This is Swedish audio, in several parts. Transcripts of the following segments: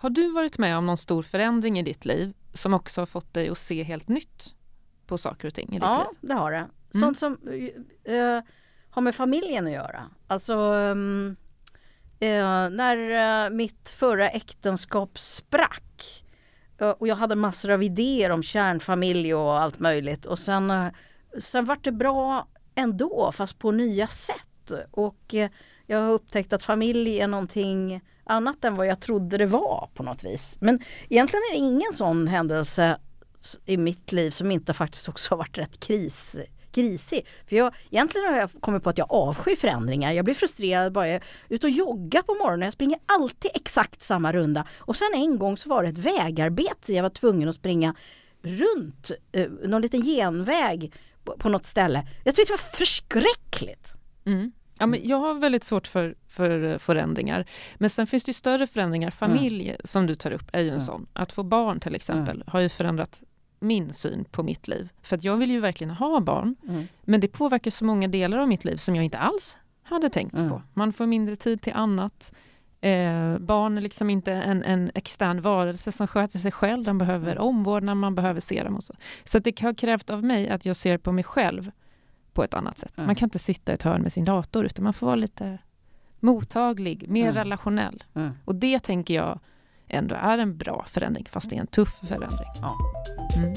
Har du varit med om någon stor förändring i ditt liv som också har fått dig att se helt nytt på saker och ting i ditt ja, liv? Ja, det har det. Mm. Sånt som uh, har med familjen att göra. Alltså uh, när uh, mitt förra äktenskap sprack och jag hade massor av idéer om kärnfamilj och allt möjligt och sen, sen vart det bra ändå fast på nya sätt. Och jag har upptäckt att familj är någonting annat än vad jag trodde det var på något vis. Men egentligen är det ingen sån händelse i mitt liv som inte faktiskt också har varit rätt kris, krisig. För jag, egentligen har jag kommit på att jag avskyr förändringar. Jag blir frustrerad bara jag är ute och joggar på morgonen. Jag springer alltid exakt samma runda. Och sen en gång så var det ett vägarbete. Jag var tvungen att springa runt eh, någon liten genväg på, på något ställe. Jag tyckte det var förskräckligt. Mm. Ja, men jag har väldigt svårt för, för förändringar. Men sen finns det ju större förändringar. Familj mm. som du tar upp är ju en mm. sån. Att få barn till exempel mm. har ju förändrat min syn på mitt liv. För att jag vill ju verkligen ha barn. Mm. Men det påverkar så många delar av mitt liv som jag inte alls hade tänkt på. Mm. Man får mindre tid till annat. Eh, barn är liksom inte en, en extern varelse som sköter sig själv. Den behöver mm. omvårdnad, man behöver se dem och så. Så det har krävt av mig att jag ser på mig själv på ett annat sätt. Mm. Man kan inte sitta i ett hörn med sin dator utan man får vara lite mottaglig, mer mm. relationell. Mm. Och det tänker jag ändå är en bra förändring fast det är en tuff förändring. Ja. Mm.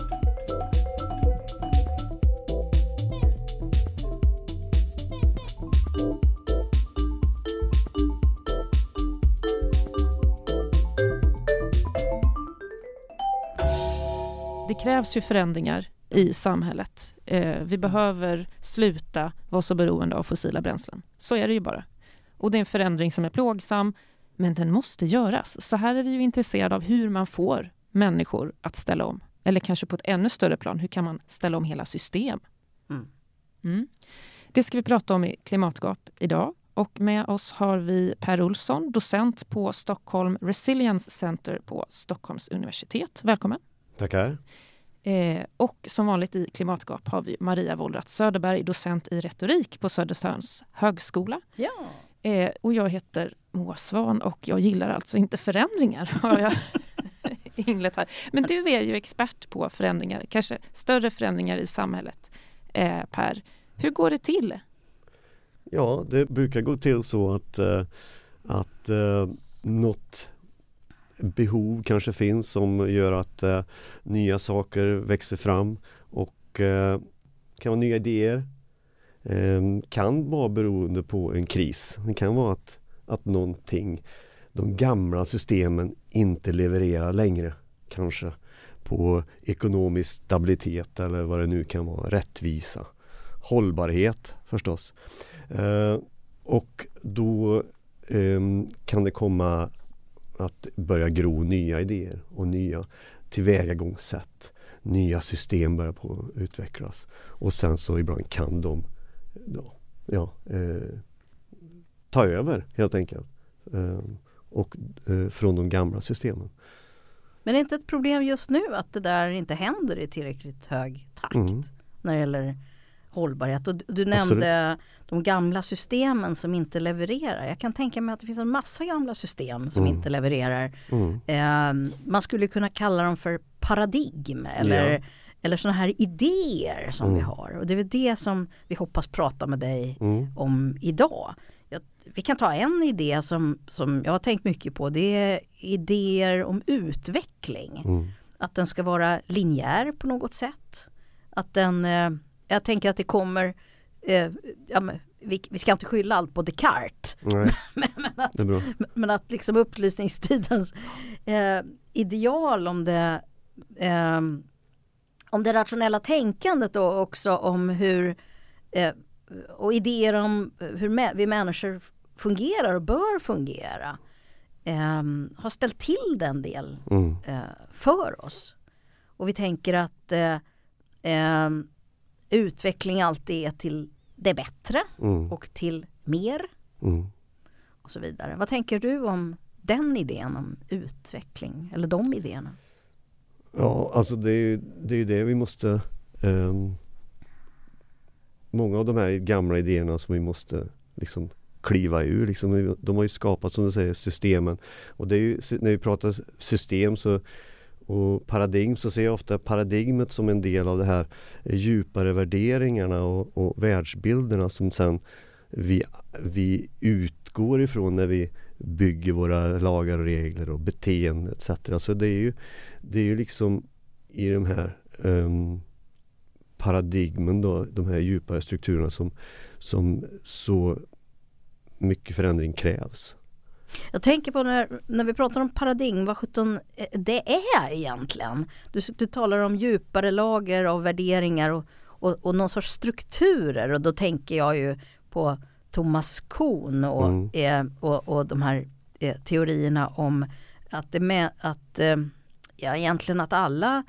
Det krävs ju förändringar i samhället. Eh, vi behöver sluta vara så beroende av fossila bränslen. Så är det ju bara. Och det är en förändring som är plågsam, men den måste göras. Så här är vi ju intresserade av hur man får människor att ställa om. Eller kanske på ett ännu större plan, hur kan man ställa om hela system? Mm. Mm. Det ska vi prata om i Klimatgap idag. Och med oss har vi Per Olsson, docent på Stockholm Resilience Center på Stockholms universitet. Välkommen! Tackar! Eh, och som vanligt i Klimatgap har vi Maria Wollratz Söderberg, docent i retorik på Södertörns högskola. Ja. Eh, och jag heter Moa Svan och jag gillar alltså inte förändringar. Har jag inlett här. Men du är ju expert på förändringar, kanske större förändringar i samhället. Eh, per, hur går det till? Ja, det brukar gå till så att, eh, att eh, något behov kanske finns som gör att eh, nya saker växer fram och eh, kan vara nya idéer. Eh, kan vara beroende på en kris. Det kan vara att, att någonting, de gamla systemen inte levererar längre kanske på ekonomisk stabilitet eller vad det nu kan vara, rättvisa, hållbarhet förstås. Eh, och då eh, kan det komma att börja gro nya idéer och nya tillvägagångssätt. Nya system börjar på utvecklas. Och sen så ibland kan de ja, ja, eh, ta över helt enkelt. Eh, och eh, från de gamla systemen. Men är det inte ett problem just nu att det där inte händer i tillräckligt hög takt mm. när det gäller hållbarhet. Och du nämnde Absolut. de gamla systemen som inte levererar. Jag kan tänka mig att det finns en massa gamla system som mm. inte levererar. Mm. Eh, man skulle kunna kalla dem för paradigm eller, ja. eller sådana här idéer som mm. vi har. Och det är väl det som vi hoppas prata med dig mm. om idag. Jag, vi kan ta en idé som, som jag har tänkt mycket på. Det är idéer om utveckling. Mm. Att den ska vara linjär på något sätt. Att den eh, jag tänker att det kommer, eh, ja, men, vi, vi, ska inte skylla allt på Descartes. men, men, att, men att liksom upplysningstidens eh, ideal om det eh, om det rationella tänkandet och också om hur eh, och idéer om hur vi människor fungerar och bör fungera eh, har ställt till den del mm. eh, för oss. Och vi tänker att eh, eh utveckling alltid är till det bättre mm. och till mer. Mm. Och så vidare. Vad tänker du om den idén om utveckling eller de idéerna? Ja, alltså det är det, är det vi måste um, Många av de här gamla idéerna som vi måste liksom kliva ur. Liksom. De har ju skapat, som du säger, systemen. Och det är ju, när vi pratar system så och paradigm så ser jag ofta paradigmet som en del av de här eh, djupare värderingarna och, och världsbilderna som sen vi, vi utgår ifrån när vi bygger våra lagar och regler och beteende etc. Så det är ju, det är ju liksom i de här um, paradigmen då, de här djupare strukturerna som, som så mycket förändring krävs. Jag tänker på när, när vi pratar om paradigm, vad sjutton det är egentligen. Du, du talar om djupare lager av värderingar och, och, och någon sorts strukturer och då tänker jag ju på Thomas Kuhn och, mm. eh, och, och de här eh, teorierna om att, det med, att eh, ja, egentligen att alla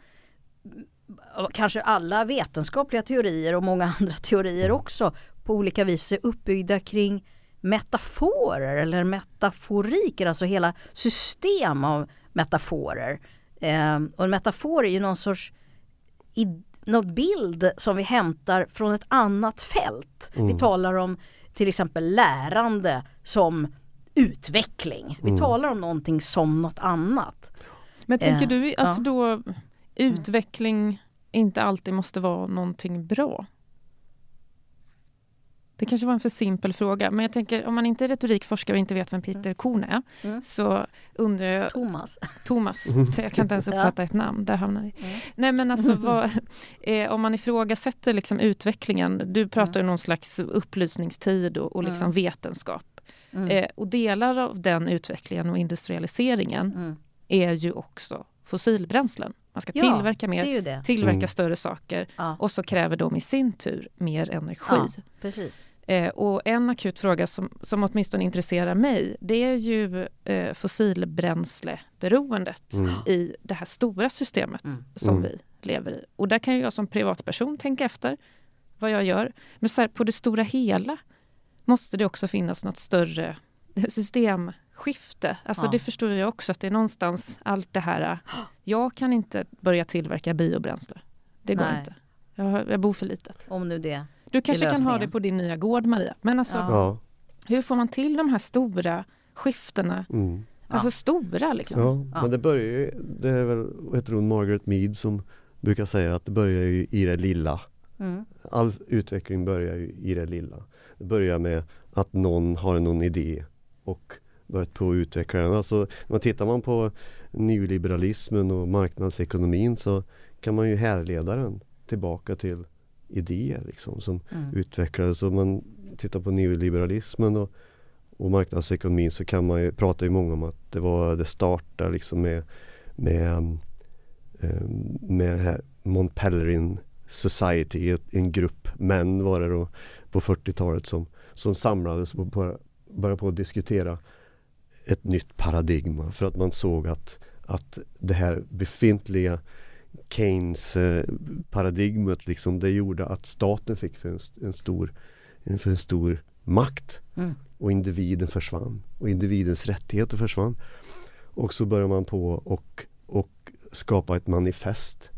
kanske alla vetenskapliga teorier och många andra teorier mm. också på olika vis är uppbyggda kring metaforer eller metaforiker, alltså hela system av metaforer. Eh, och en metafor är ju någon sorts i, någon bild som vi hämtar från ett annat fält. Mm. Vi talar om till exempel lärande som utveckling. Vi mm. talar om någonting som något annat. Men tänker eh, du att ja. då utveckling inte alltid måste vara någonting bra? Det kanske var en för simpel fråga, men jag tänker om man inte är retorikforskare och inte vet vem Peter mm. Korn är, mm. så undrar jag... Thomas. Thomas, jag kan inte ens uppfatta ja. ett namn, där hamnar vi. Mm. Nej men alltså vad, eh, om man ifrågasätter liksom utvecklingen, du pratar mm. om någon slags upplysningstid och, och liksom mm. vetenskap. Mm. Eh, och delar av den utvecklingen och industrialiseringen mm. är ju också fossilbränslen. Man ska ja, tillverka mer, tillverka mm. större saker ja. och så kräver de i sin tur mer energi. Ja, eh, och en akut fråga som, som åtminstone intresserar mig det är ju eh, fossilbränsleberoendet mm. i det här stora systemet mm. som mm. vi lever i. Och där kan jag som privatperson tänka efter vad jag gör. Men så här, på det stora hela måste det också finnas något större system skifte. Alltså ja. det förstår jag också att det är någonstans allt det här. Jag kan inte börja tillverka biobränsle. Det går Nej. inte. Jag, jag bor för litet. Om nu det Du kanske kan ha det på din nya gård Maria. Men alltså ja. hur får man till de här stora skiftena? Mm. Alltså stora liksom. Ja, men det börjar ju, det är väl, vad heter hon, Margaret Mead som brukar säga att det börjar ju i det lilla. Mm. All utveckling börjar ju i det lilla. Det börjar med att någon har någon idé och börjat på att utveckla den. Alltså, när tittar man på nyliberalismen och marknadsekonomin så kan man ju härleda den tillbaka till idéer liksom, som mm. utvecklades. Om man tittar på nyliberalismen och, och marknadsekonomin så kan man ju, pratar ju många om att det var det startade liksom med, med, eh, med det här Mont Pelerin Society, en grupp män var det då på 40-talet som, som samlades och började på att diskutera ett nytt paradigma för att man såg att, att det här befintliga Keynes eh, paradigmet liksom, det gjorde att staten fick för en, en stor, en, för en stor makt mm. och individen försvann och individens rättigheter försvann. Och så började man på och, och skapa ett manifest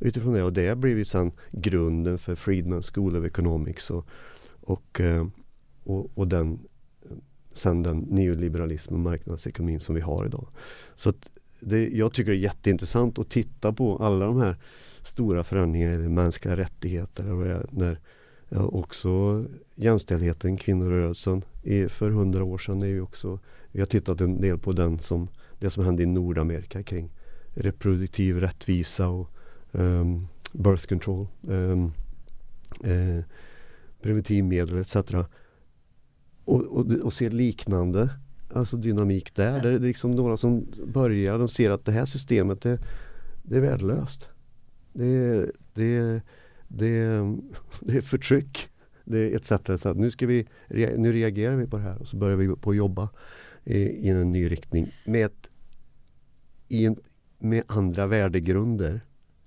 utifrån det och det blev ju sen grunden för Friedman School of Economics och, och, eh, och, och den sen den neoliberalism och marknadsekonomin som vi har idag. Så det, jag tycker det är jätteintressant att titta på alla de här stora förändringarna i mänskliga rättigheter. Och när ja, också jämställdheten, kvinnorörelsen för hundra år sedan är ju också Vi har tittat en del på den som det som hände i Nordamerika kring reproduktiv rättvisa och um, birth control, um, eh, preventivmedel etc och, och, och ser liknande alltså dynamik där. Ja. Det är liksom några som börjar, de ser att det här systemet det, det är värdelöst. Det är, det, det, det är förtryck. Det är ett sätt att nu, ska vi, nu reagerar vi på det här och så börjar vi på att jobba i, i en ny riktning med, ett, i en, med andra värdegrunder.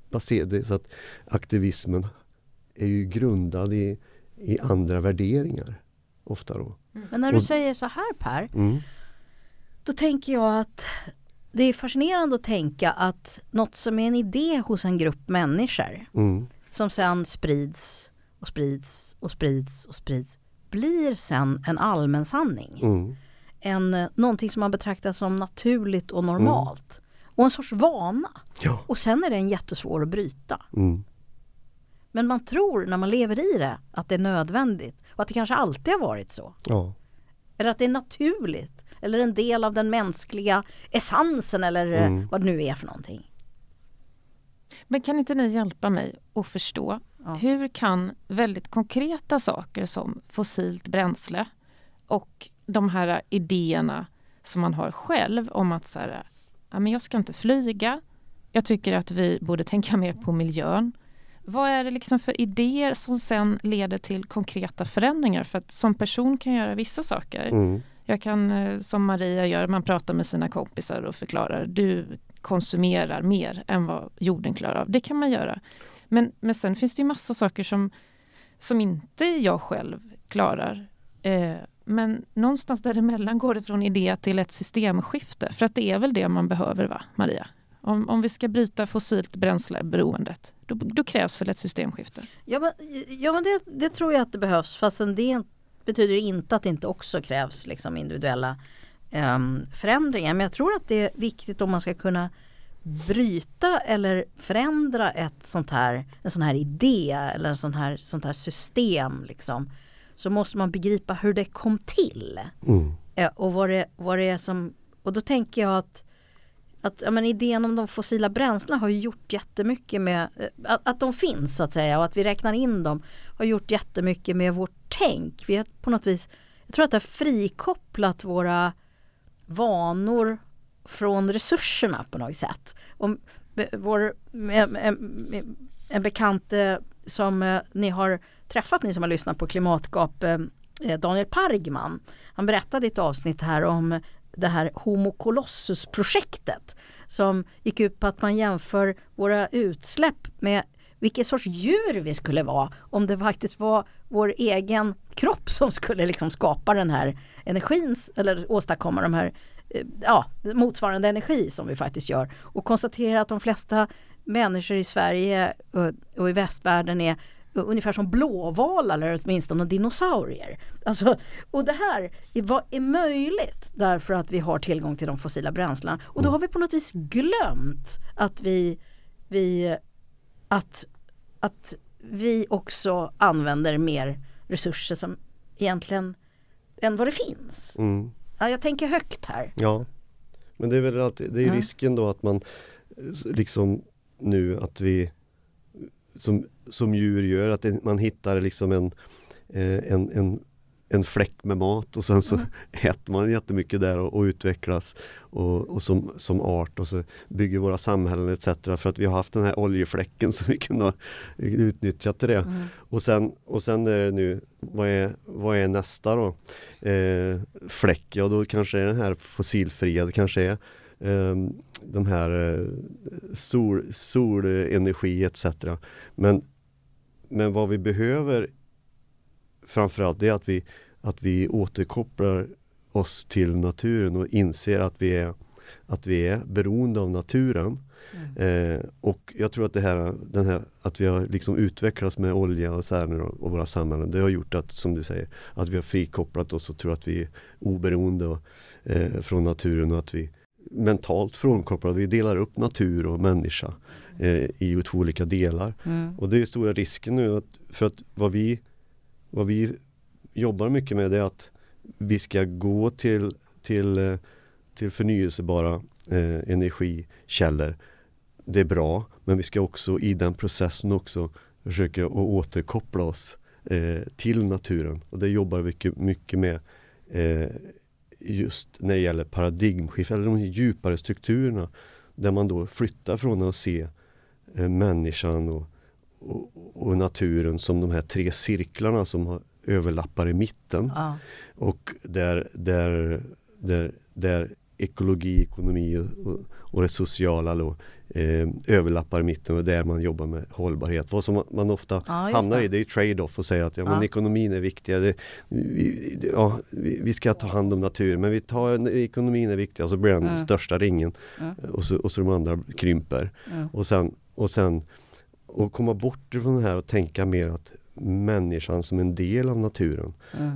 Baserade, så att aktivismen är ju grundad i, i andra värderingar ofta då. Mm. Men när du och, säger så här Per, mm. då tänker jag att det är fascinerande att tänka att något som är en idé hos en grupp människor mm. som sen sprids och sprids och sprids och sprids blir sen en allmän sanning. Mm. En, eh, någonting som man betraktar som naturligt och normalt. Och en sorts vana. Ja. Och sen är den jättesvår att bryta. Mm. Men man tror när man lever i det att det är nödvändigt och att det kanske alltid har varit så. Ja. Eller att det är naturligt eller en del av den mänskliga essensen eller eh, Mm. vad det nu är för någonting. Men kan inte ni hjälpa mig att förstå Ja. hur kan väldigt konkreta saker som fossilt bränsle och de här idéerna som man har själv om att så här, ja, men jag ska inte flyga. Jag tycker att vi borde tänka mer på miljön. Vad är det liksom för idéer som sen leder till konkreta förändringar? För att som person kan jag göra vissa saker. Mm. Jag kan, eh, som Maria gör, man pratar med sina kompisar och förklarar du konsumerar mer än vad jorden klarar av. Det kan man göra. Men, men sen finns det ju massa saker som, som inte jag själv klarar. Eh, men någonstans däremellan går det från idé till ett systemskifte. För att det är väl det man behöver, va, Maria? Om, om vi ska bryta fossilt bränsleberoendet, då, då krävs väl ett systemskifte? Ja men, ja, men det, det tror jag att det behövs fastän det betyder inte att det inte också krävs liksom individuella em, förändringar. Men jag tror att det är viktigt om man ska kunna bryta eller förändra ett sånt här, en sån här idé eller en sån här, sånt här system. Liksom, så måste man begripa hur det kom till. Mm. Eh, och vad det, vad det är som, och då tänker jag att att ja, men idén om de fossila bränslena har ju gjort jättemycket med eh, att, att de finns så att säga och att vi räknar in dem har gjort jättemycket med vårt tänk. Vi har på något vis, jag tror att det har frikopplat våra vanor från resurserna på något sätt. Om, eh, vår, en, en, en bekant som ni har träffat, ni som har lyssnat på Klimatgap, Daniel Pargman. Han berättade i ett avsnitt här om det här Homo Colossus-projektet som gick ut på att man jämför våra utsläpp med vilket sorts djur vi skulle vara om det faktiskt var vår egen kropp som skulle liksom skapa den här energin eller åstadkomma de här eh, ja, motsvarande energi som vi faktiskt gör. Och konstatera att de flesta människor i Sverige eh, och i västvärlden är ungefär som blåvalar eller åtminstone dinosaurier. Alltså, och det här är, vad är möjligt därför att vi har tillgång till de fossila bränslena. Och då har vi på något vis glömt att vi, vi att, att vi också använder mer resurser som egentligen än vad det finns. Mm. Ja, jag tänker högt här. Ja, men det är väl alltid, det är Ja. risken då att man liksom nu att vi som, som djur gör, att man hittar liksom en, eh, en, en, en fläck med mat och sen så äter man jättemycket där och, och utvecklas och, och som, som art och så bygger våra samhällen etc. för att vi har haft den här oljefläcken som vi kunde ha utnyttjat till det. Mm. Och sen, och sen är det nu, vad är, vad är nästa då? Eh, fläck, ja då kanske är den här fossilfria, det kanske är eh, de här eh, sol, solenergi etc. Men, men vad vi behöver framförallt är att vi, att vi återkopplar oss till naturen och inser att vi är, att vi är beroende av naturen. Eh, och jag tror att det här, den här, att vi har liksom utvecklats med olja och så här och våra samhällen. Det har gjort att, som du säger, att vi har frikopplat oss och tror att vi är oberoende och, eh, från naturen och att vi mentalt frånkopplade. Vi delar upp natur och människa eh, i två olika delar. Mm. Och det är stora risken nu att, för att vad vi, vad vi jobbar mycket med är att vi ska gå till, till, eh, till förnyelsebara eh, energikällor. Det är bra, men vi ska också i den processen också försöka att återkoppla oss eh, till naturen. Och det jobbar vi mycket, mycket med eh, just när det gäller paradigmskifte eller de djupare strukturerna. Där man då flyttar från att se eh, människan och, och, och naturen som de här tre cirklarna som har, överlappar i mitten. Ja. Och där, där, där, där ekologi, ekonomi och, och, och det sociala då, eh, överlappar i mitten och där man jobbar med hållbarhet. Vad som man ofta Ja, hamnar det. i det är trade-off och säga att ja, men Ja. ekonomin är viktig. Det, vi, ja, vi, ska ta hand om naturen men vi tar, ekonomin är viktig och så blir den Mm. största ringen Mm. och, så, och så de andra krymper. Mm. Och sen, och sen och komma bort ifrån det här och tänka mer att människan som en del av naturen.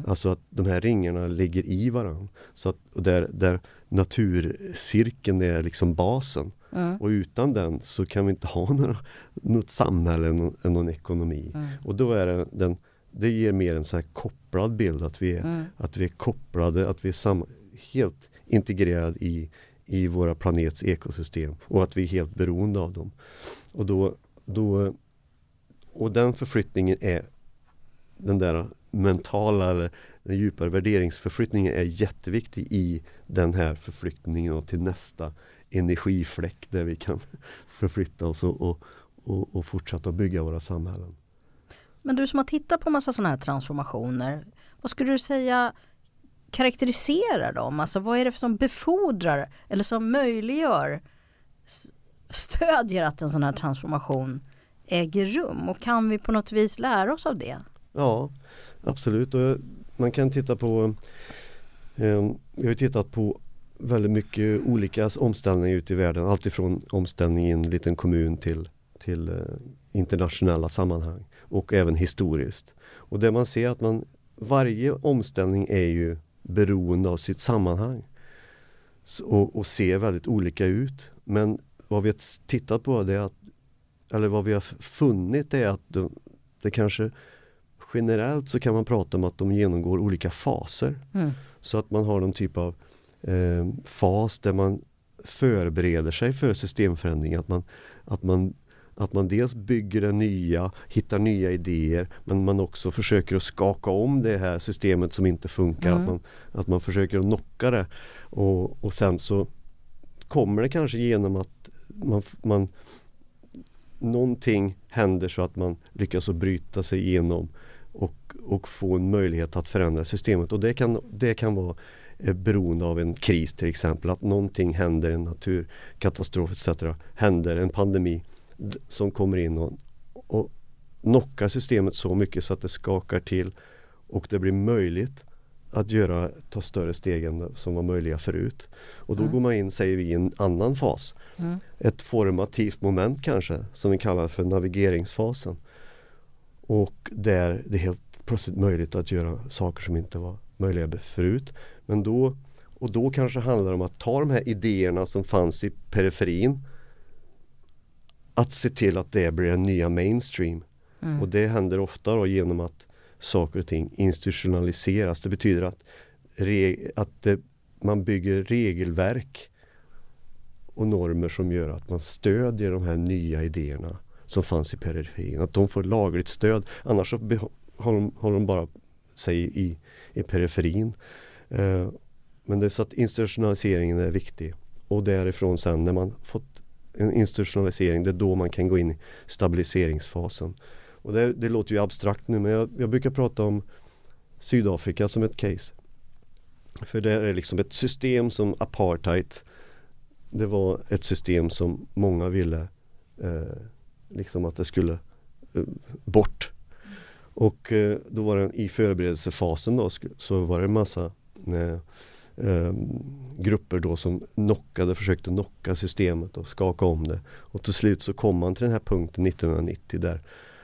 Alltså att de här ringarna ligger i varandra. Så att, där, där naturcirkeln är liksom basen. Mm. Och utan den så kan vi inte ha några, något samhälle, någon, någon ekonomi. Mm. Och då är det den, det ger mer en så här kopplad bild att vi är, mm. att vi är kopplade, att vi är sam, helt integrerade i, i våra planets ekosystem och att vi är helt beroende av dem. Och, då, då, och den förflyttningen är den där mentala eller den djupare värderingsförflyttningen är jätteviktig i den här förflyttningen till nästa energifläck där vi kan förflytta oss och, och, och, och fortsätta bygga våra samhällen. Men du som har tittat på massa sådana här transformationer, vad skulle du säga karaktäriserar dem? Alltså vad är det som befordrar eller som möjliggör stödjer att en sån här transformation äger rum och kan vi på något vis lära oss av det? Ja, absolut. Och man kan titta på eh, Vi har tittat på väldigt mycket olika omställningar ute i världen. Alltifrån omställning i en liten kommun till, till eh, internationella sammanhang och även historiskt. Och det man ser att man varje omställning är ju beroende av sitt sammanhang och, och ser väldigt olika ut. Men vad vi har tittat på det är att, eller vad vi har funnit är att de, det kanske generellt så kan man prata om att de genomgår olika faser. Mm. Så att man har någon typ av eh, fas där man förbereder sig för systemförändring. Att man, att man att man dels bygger det nya, hittar nya idéer men man också försöker att skaka om det här systemet som inte funkar. Mm. Att, man, att man försöker att knocka det. Och, och sen så kommer det kanske genom att man, man någonting händer så att man lyckas att bryta sig igenom och, och få en möjlighet att förändra systemet. Och det kan, det kan vara eh, beroende av en kris till exempel. Att någonting händer, en naturkatastrof etc. Händer, en pandemi som kommer in och, och knockar systemet så mycket så att det skakar till och det blir möjligt att göra, ta större steg än som var möjliga förut. Och då mm. går man in, säger vi, i en annan fas. Mm. Ett formativt moment kanske, som vi kallar för navigeringsfasen. Och där det är helt plötsligt möjligt att göra saker som inte var möjliga förut. Men då, och då kanske handlar det om att ta de här idéerna som fanns i periferin att se till att det blir den nya mainstream. Mm. Och det händer ofta då genom att saker och ting institutionaliseras. Det betyder att, att det, man bygger regelverk och normer som gör att man stödjer de här nya idéerna som fanns i periferin. Att de får lagligt stöd. Annars så har de, de bara sig i, i periferin. Eh, men det är så att institutionaliseringen är viktig. Och därifrån sen när man fått en institutionalisering, det är då man kan gå in i stabiliseringsfasen. Och det, det låter ju abstrakt nu men jag, jag, brukar prata om Sydafrika som ett case. För det är liksom ett system som apartheid. Det var ett system som många ville eh, liksom att det skulle eh, bort. Och eh, då var det i förberedelsefasen då så var det en massa eh, eh, grupper då som knockade, försökte knocka systemet och skaka om det. Och till slut så kom man till den här punkten 1990 där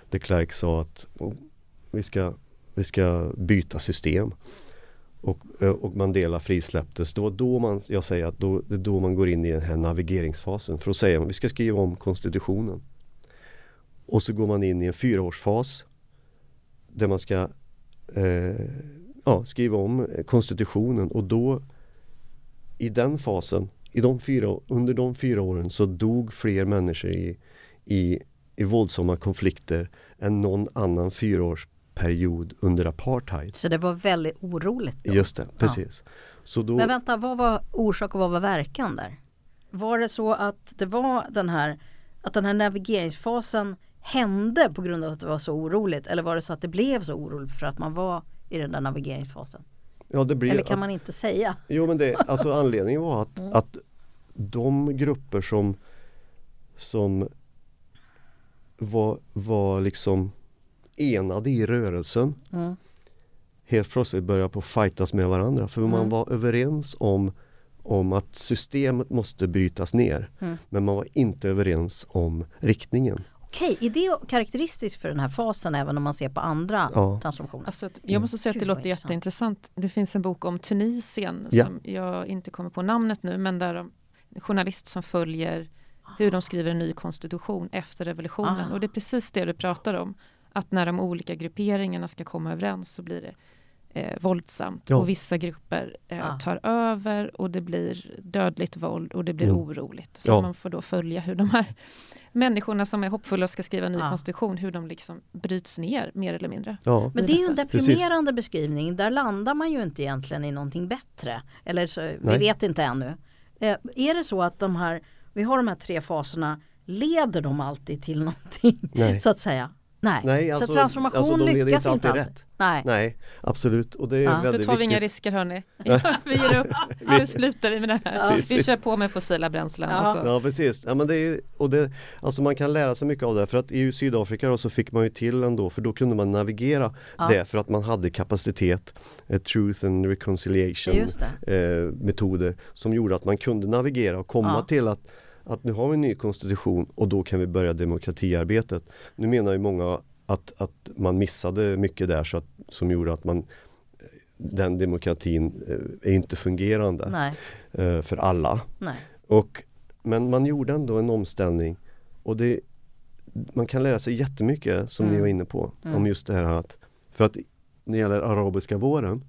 de Klerk sa att oh, vi, ska, vi ska byta system. Och, eh, och Mandela frisläpptes. Det var då man, jag säger att då, det är då man går in i den här navigeringsfasen. För då säger man vi ska skriva om konstitutionen. Och så går man in i en fyraårsfas där man ska eh, ja, skriva om konstitutionen och då i den fasen, i de fyra, under de fyra åren så dog fler människor i, i, i våldsamma konflikter än någon annan fyraårsperiod under apartheid. Så det var väldigt oroligt? Då. Just det, precis. Ja. Så då, Men vänta, vad var orsak och vad var verkan där? Var det så att det var den här att den här navigeringsfasen hände på grund av att det var så oroligt eller var det så att det blev så oroligt för att man var i den där navigeringsfasen? Ja, det blir, Eller kan man inte säga? Jo men det, alltså anledningen var att, mm. att de grupper som, som var, var liksom enade i rörelsen mm. helt plötsligt började på fightas med varandra. För mm. man var överens om, om att systemet måste brytas ner. Mm. Men man var inte överens om riktningen. Okej, är det karaktäristiskt för den här fasen även om man ser på andra ja. transformationer? Alltså, jag måste säga att det låter jätteintressant. Det finns en bok om Tunisien ja. som jag inte kommer på namnet nu men där en journalist som följer hur de skriver en ny konstitution efter revolutionen. Ah. Och det är precis det du pratar om. Att när de olika grupperingarna ska komma överens så blir det eh, våldsamt ja. och vissa grupper eh, ah. tar över och det blir dödligt våld och det blir mm. oroligt. Så ja. man får då följa hur de här människorna som är hoppfulla och ska skriva en ny ah. konstitution, hur de liksom bryts ner mer eller mindre. Ja. Men det är ju en deprimerande Precis. beskrivning. Där landar man ju inte egentligen i någonting bättre. Eller så, vi vet inte ännu. Eh, är det så att de här, vi har de här tre faserna, leder de alltid till någonting? Nej. Så att säga. Nej, Nej alltså, så transformation alltså, de lyckas inte alltid. Rätt. Nej. Nej, absolut. Och det är ja. väldigt Då tar vi viktigt. inga risker hörni. vi ger upp. Nu slutar vi med det här. Ja. Vi kör på med fossila bränslen. Ja, ja precis. Ja, men det är, och det, alltså man kan lära sig mycket av det. För att i Sydafrika då, så fick man ju till ändå, för då kunde man navigera ja. det för att man hade kapacitet, eh, Truth and Reconciliation eh, metoder som gjorde att man kunde navigera och komma till att att nu har vi en ny konstitution och då kan vi börja demokratiarbetet. Nu menar ju många att, att man missade mycket där så att, som gjorde att man den demokratin eh, är inte fungerande Nej. Eh, för alla. Nej. Och, men man gjorde ändå en omställning och det, man kan lära sig jättemycket som mm. ni var inne på mm. om just det här att för att när det gäller arabiska våren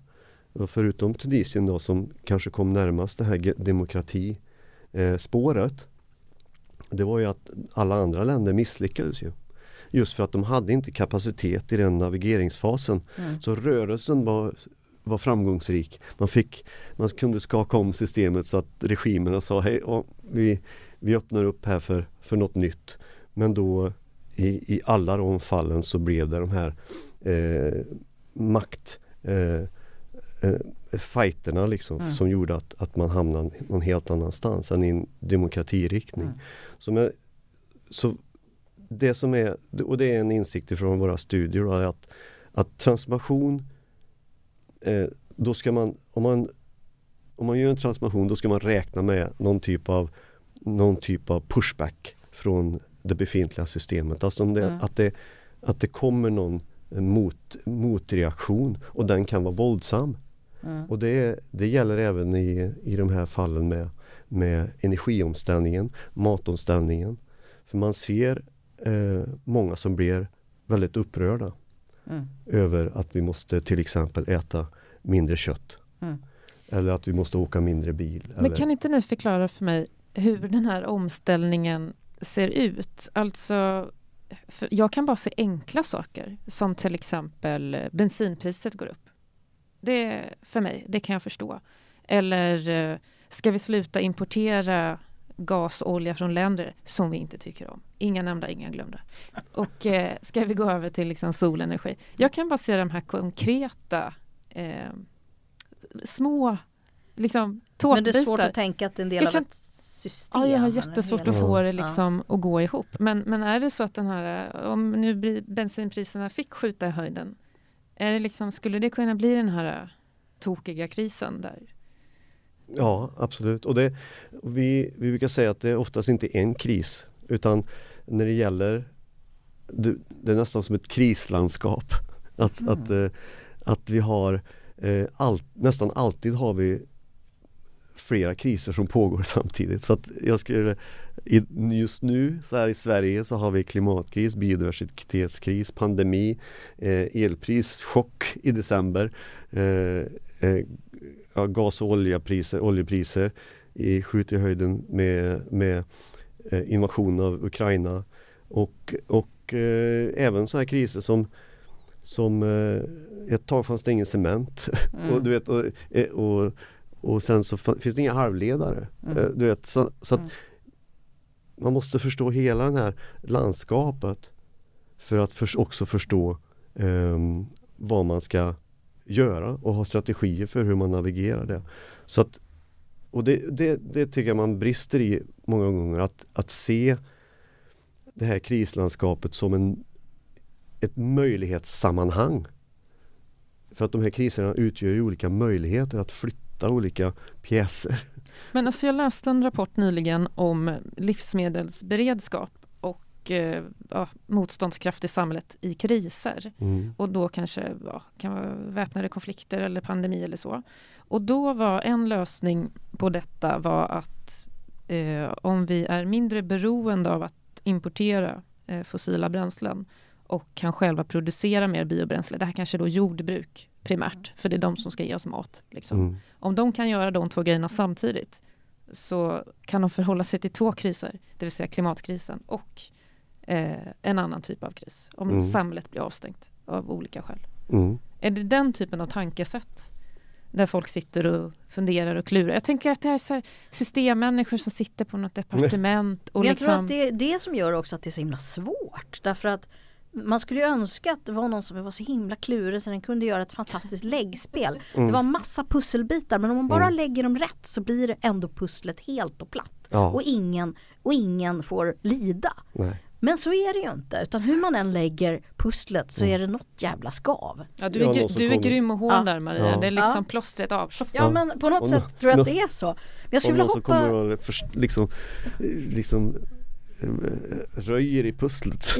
förutom Tunisien då som kanske kom närmast det här demokratispåret eh, det var ju att alla andra länder misslyckades ju. Just för att de hade inte kapacitet i den navigeringsfasen. Mm. Så rörelsen var, var framgångsrik. Man, fick, man kunde skaka om systemet så att regimerna sa hej, vi, vi öppnar upp här för, för något nytt. Men då i, i alla de fallen så blev det de här eh, makt eh, eh, fighterna liksom mm. som gjorde att, att man hamnade någon helt annanstans än i en demokratiriktning. Mm. Så, med, så det som är, och det är en insikt ifrån våra studier, då, att, att transformation eh, då ska man, om man om man gör en transformation då ska man räkna med någon typ av någon typ av pushback från det befintliga systemet. Alltså det, mm. att, det, att det kommer någon mot, motreaktion och den kan vara våldsam. Mm. Och det, det gäller även i, i de här fallen med, med energiomställningen, matomställningen. För man ser eh, många som blir väldigt upprörda mm. över att vi måste till exempel äta mindre kött. Mm. Eller att vi måste åka mindre bil. Men kan inte ni förklara för mig hur den här omställningen ser ut? Alltså, jag kan bara se enkla saker som till exempel bensinpriset går upp. Det för mig, det kan jag förstå. Eller eh, ska vi sluta importera gas och olja från länder som vi inte tycker om. Inga nämnda, inga glömda. Och eh, ska vi gå över till liksom solenergi. Jag kan bara se de här konkreta eh, små liksom, tårtbitar. Men det är svårt att tänka att en del jag kan, av ett system. Ja, jag har jättesvårt att få det liksom ja. att gå ihop. Men, men är det så att den här, om nu bensinpriserna fick skjuta i höjden är det liksom, skulle det kunna bli den här äh, tokiga krisen där? Ja, absolut. Och det, vi, vi brukar säga att det är oftast inte en kris utan när det gäller det, är nästan som ett krislandskap. Att, mm. att, eh, att vi har eh, all, nästan alltid har vi flera kriser som pågår samtidigt. Så att jag skulle, just nu så här i Sverige så har vi klimatkris, biodiversitetskris, pandemi, eh, elpris, chock i december, eh, eh, gas och oljepriser, oljepriser i skjuter i höjden med, med eh, invasion av Ukraina och, och eh, även så här kriser som som eh, ett tag fanns det ingen cement mm. och, du vet, och, och och sen så finns det inga halvledare. Mm. Eh, du vet, så, så mm. Man måste förstå hela det här landskapet för att för, också förstå um, vad man ska göra och ha strategier för hur man navigerar det. Så att, och det, det, det tycker jag man brister i många gånger, att, att se det här krislandskapet som en, ett möjlighetssammanhang. För att de här kriserna utgör ju olika möjligheter att flytta olika pjäser. Men alltså jag läste en rapport nyligen om livsmedelsberedskap och eh, ja, motståndskraft i samhället i kriser. Mm. Och då kanske ja, kan vara väpnade konflikter eller pandemi eller så. Och då var en lösning på detta var att eh, om vi är mindre beroende av att importera eh, fossila bränslen och kan själva producera mer biobränsle. Det här kanske då jordbruk primärt, för det är de som ska ge oss mat. Liksom. Mm. Om de kan göra de två grejerna samtidigt så kan de förhålla sig till två kriser, det vill säga klimatkrisen och eh, en annan typ av kris, om mm. samhället blir avstängt av olika skäl. Mm. Är det den typen av tankesätt där folk sitter och funderar och klurar. Jag tänker att det är så systemmänniskor som sitter på något departement. Och jag liksom... tror att det är det som gör också att det är så himla svårt. Därför att man skulle ju önska att det var någon som var så himla klurig så den kunde göra ett fantastiskt läggspel. Mm. Det var massa pusselbitar men om man bara mm. lägger dem rätt så blir det ändå pusslet helt och platt. Ja. Och, ingen, och ingen får lida. Nej. Men så är det ju inte utan hur man än lägger pusslet så mm. är det något jävla skav. Ja, du är, ja, du är grym och hård ja. där Maria, ja. det är liksom ja. plåstret av. Ja men på något och sätt no, tror jag att det är så. Men jag skulle vilja hoppa... kommer att liksom, liksom röjer i pusslet.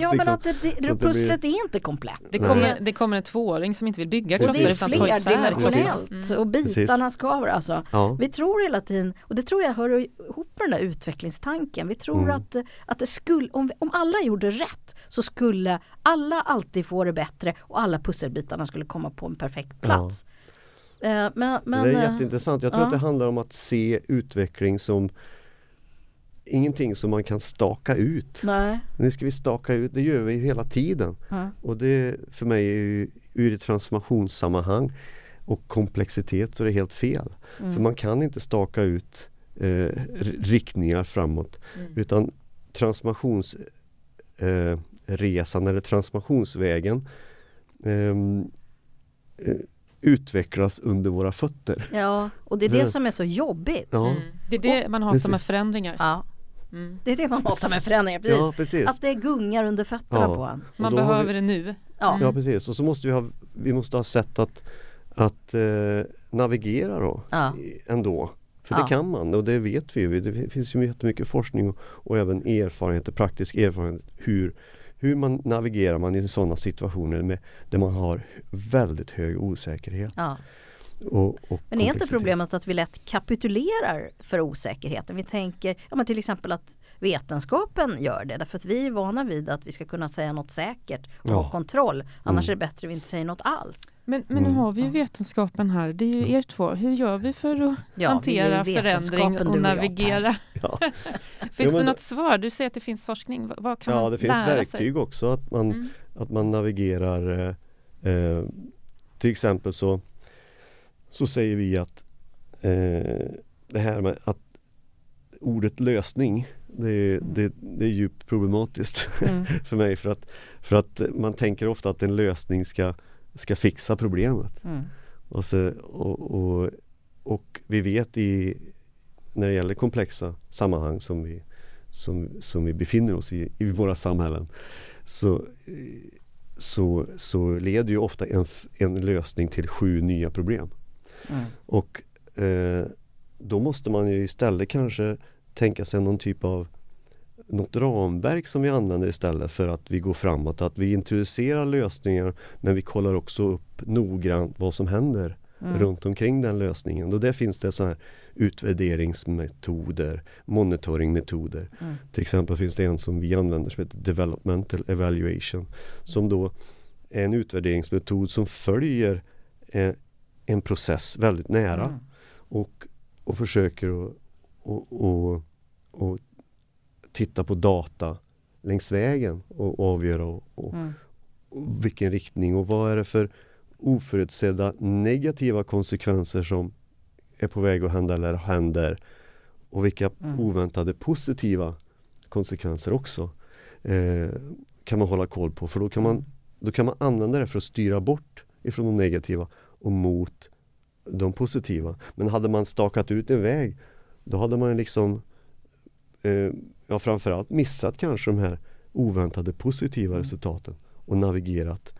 ja men att det, det, pusslet är inte komplett. Det kommer, det kommer en tvååring som inte vill bygga klossar utan ta isär. Det är flerdimensionellt mm. och bitarna skaver alltså. Ja. Vi tror hela tiden, och det tror jag hör ihop med den där utvecklingstanken. Vi tror mm. att, att det skulle, om, om alla gjorde rätt så skulle alla alltid få det bättre och alla pusselbitarna skulle komma på en perfekt plats. Ja. Eh, men, men, det är eh, jätteintressant. Jag tror ja. att det handlar om att se utveckling som ingenting som man kan staka ut. Nej. Nu ska vi staka ut, det gör vi ju hela tiden. Mm. Och det för mig är ju ur ett transformationssammanhang och komplexitet så är det helt fel. Mm. För man kan inte staka ut eh, riktningar framåt mm. utan transformationsresan eh, eller transformationsvägen ehm, eh, utvecklas under våra fötter. Ja, och det är det som är så jobbigt. Ja. Mm. Det är det man hatar med förändringar. Ja. Mm. Det är det man hatar med förändringar, precis. Ja, precis. Att det gungar under fötterna ja. på en. Man behöver vi, det nu. Ja. ja precis och så måste vi ha, vi måste ha sätt att, att eh, navigera då ja. ändå. För det kan man och det vet vi. Det finns ju jättemycket forskning och, och även erfarenheter, praktisk erfarenhet hur, hur man navigerar man i sådana situationer med, där man har väldigt hög osäkerhet. Ja. Och, och men är inte problemet att vi lätt kapitulerar för osäkerheten? Vi tänker ja, men till exempel att vetenskapen gör det därför att vi är vana vid att vi ska kunna säga något säkert och ja. ha kontroll. Annars mm. är det bättre att vi inte säger något alls. Men, men nu mm. har vi ju vetenskapen här, det är ju er två. Hur gör vi för att ja, hantera förändring och navigera? Ja. finns jo, det något svar? Du säger att det finns forskning. Vad kan ja, man det finns verktyg sig? också att man, mm. att man navigerar eh, eh, Till exempel så så säger vi att eh, det här med att ordet lösning det, mm. det, det är djupt problematiskt mm. för mig för att, för att man tänker ofta att en lösning ska, ska fixa problemet. Mm. Och, så, och, och, och, vi vet i när det gäller komplexa sammanhang som vi, som, som vi befinner oss i, i våra samhällen så, så, så leder ju ofta en, en lösning till sju nya problem. Mm. Och eh, då måste man ju istället kanske tänka sig någon typ av något ramverk som vi använder istället för att vi går framåt. Att vi introducerar lösningar men vi kollar också upp noggrant vad som händer mm. runt omkring den lösningen. Och där finns det så här utvärderingsmetoder, monitoringmetoder. Mm. Till exempel finns det en som vi använder som heter Developmental Evaluation. Som då är en utvärderingsmetod som följer eh, en process väldigt nära mm. och, och försöker att och, och, och, titta på data längs vägen och, avgöra och, och, mm. och, vilken riktning och vad är det för oförutsedda negativa konsekvenser som är på väg att hända eller händer och vilka mm. oväntade positiva konsekvenser också eh, kan man hålla koll på för då kan man, då kan man använda det för att styra bort ifrån de negativa och mot de positiva. Men hade man stakat ut en väg då hade man liksom eh, ja, framförallt missat kanske de här oväntade positiva mm. resultaten och navigerat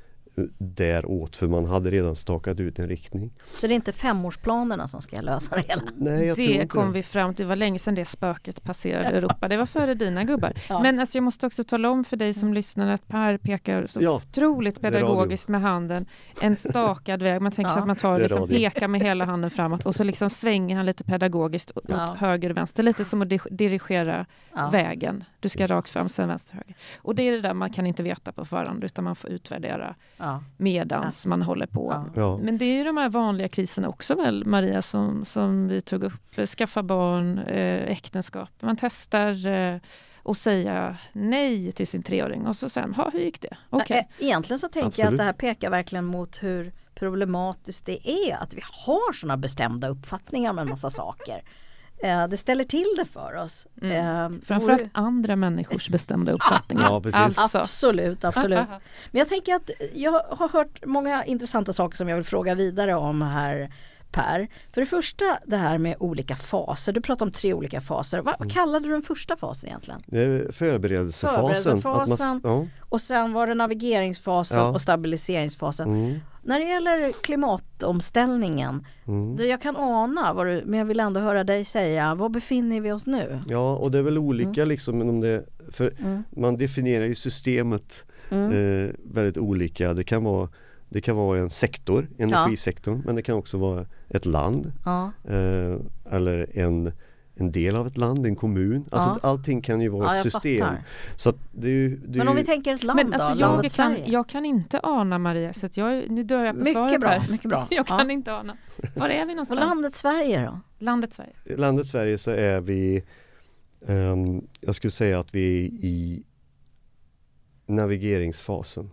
däråt för man hade redan stakat ut en riktning. Så det är inte femårsplanerna som ska lösa det hela? Nej, jag det kom vi fram till, det var länge sedan det spöket passerade Europa. Det var före dina gubbar. Ja. Men alltså, jag måste också tala om för dig som lyssnar att Per pekar så ja, otroligt pedagogiskt med handen. En stakad väg. Man tänker ja. sig att man tar liksom, pekar med hela handen framåt och så liksom svänger han lite pedagogiskt åt ja. höger och vänster. Lite som att dirigera vägen. Du ska rakt fram, sen vänster, höger. Och det är det där man kan inte veta på förhand utan man får utvärdera ja. medans ja. man håller på. Ja. Men det är ju de här vanliga kriserna också väl, Maria, som, som vi tog upp. Skaffa barn, eh, äktenskap. Man testar eh, och säga nej till sin treåring och så sen, ha, hur gick det? Okay. Egentligen så tänker Absolut. jag att det här pekar verkligen mot hur problematiskt det är att vi har sådana bestämda uppfattningar om en massa saker. Eh, det ställer till det för oss. Mm. Eh, Framförallt och... andra människors bestämda uppfattningar. Ja, alltså. Absolut, absolut. Men jag tänker att jag har hört många intressanta saker som jag vill fråga vidare om här Per. För det första det här med olika faser. Du pratar om tre olika faser. Vad, vad mm. kallade du den första fasen egentligen? Förberedelsefasen. Förberedelsefasen. Man, ja. Och sen var det navigeringsfasen ja. och stabiliseringsfasen. Mm. När det gäller klimatomställningen, mm. jag kan ana vad du, men jag vill ändå höra dig säga, var befinner vi oss nu? Ja, och det är väl olika mm. liksom, om det, för mm. man definierar ju systemet mm. eh, väldigt olika. Det kan vara det kan vara en sektor, energisektorn, ja. men det kan också vara ett land ja. eh, eller en, en del av ett land, en kommun. Alltså ja. allting kan ju vara ett system. Så det är, det men om vi tänker ett land men alltså då? Jag kan, jag kan inte ana Maria, så jag, nu dör jag på mycket svaret bra, här. Mycket bra. jag kan inte ana. Var är vi någonstans? Och landet Sverige då? Landet Sverige. Landet Sverige så är vi um, Jag skulle säga att vi är i navigeringsfasen.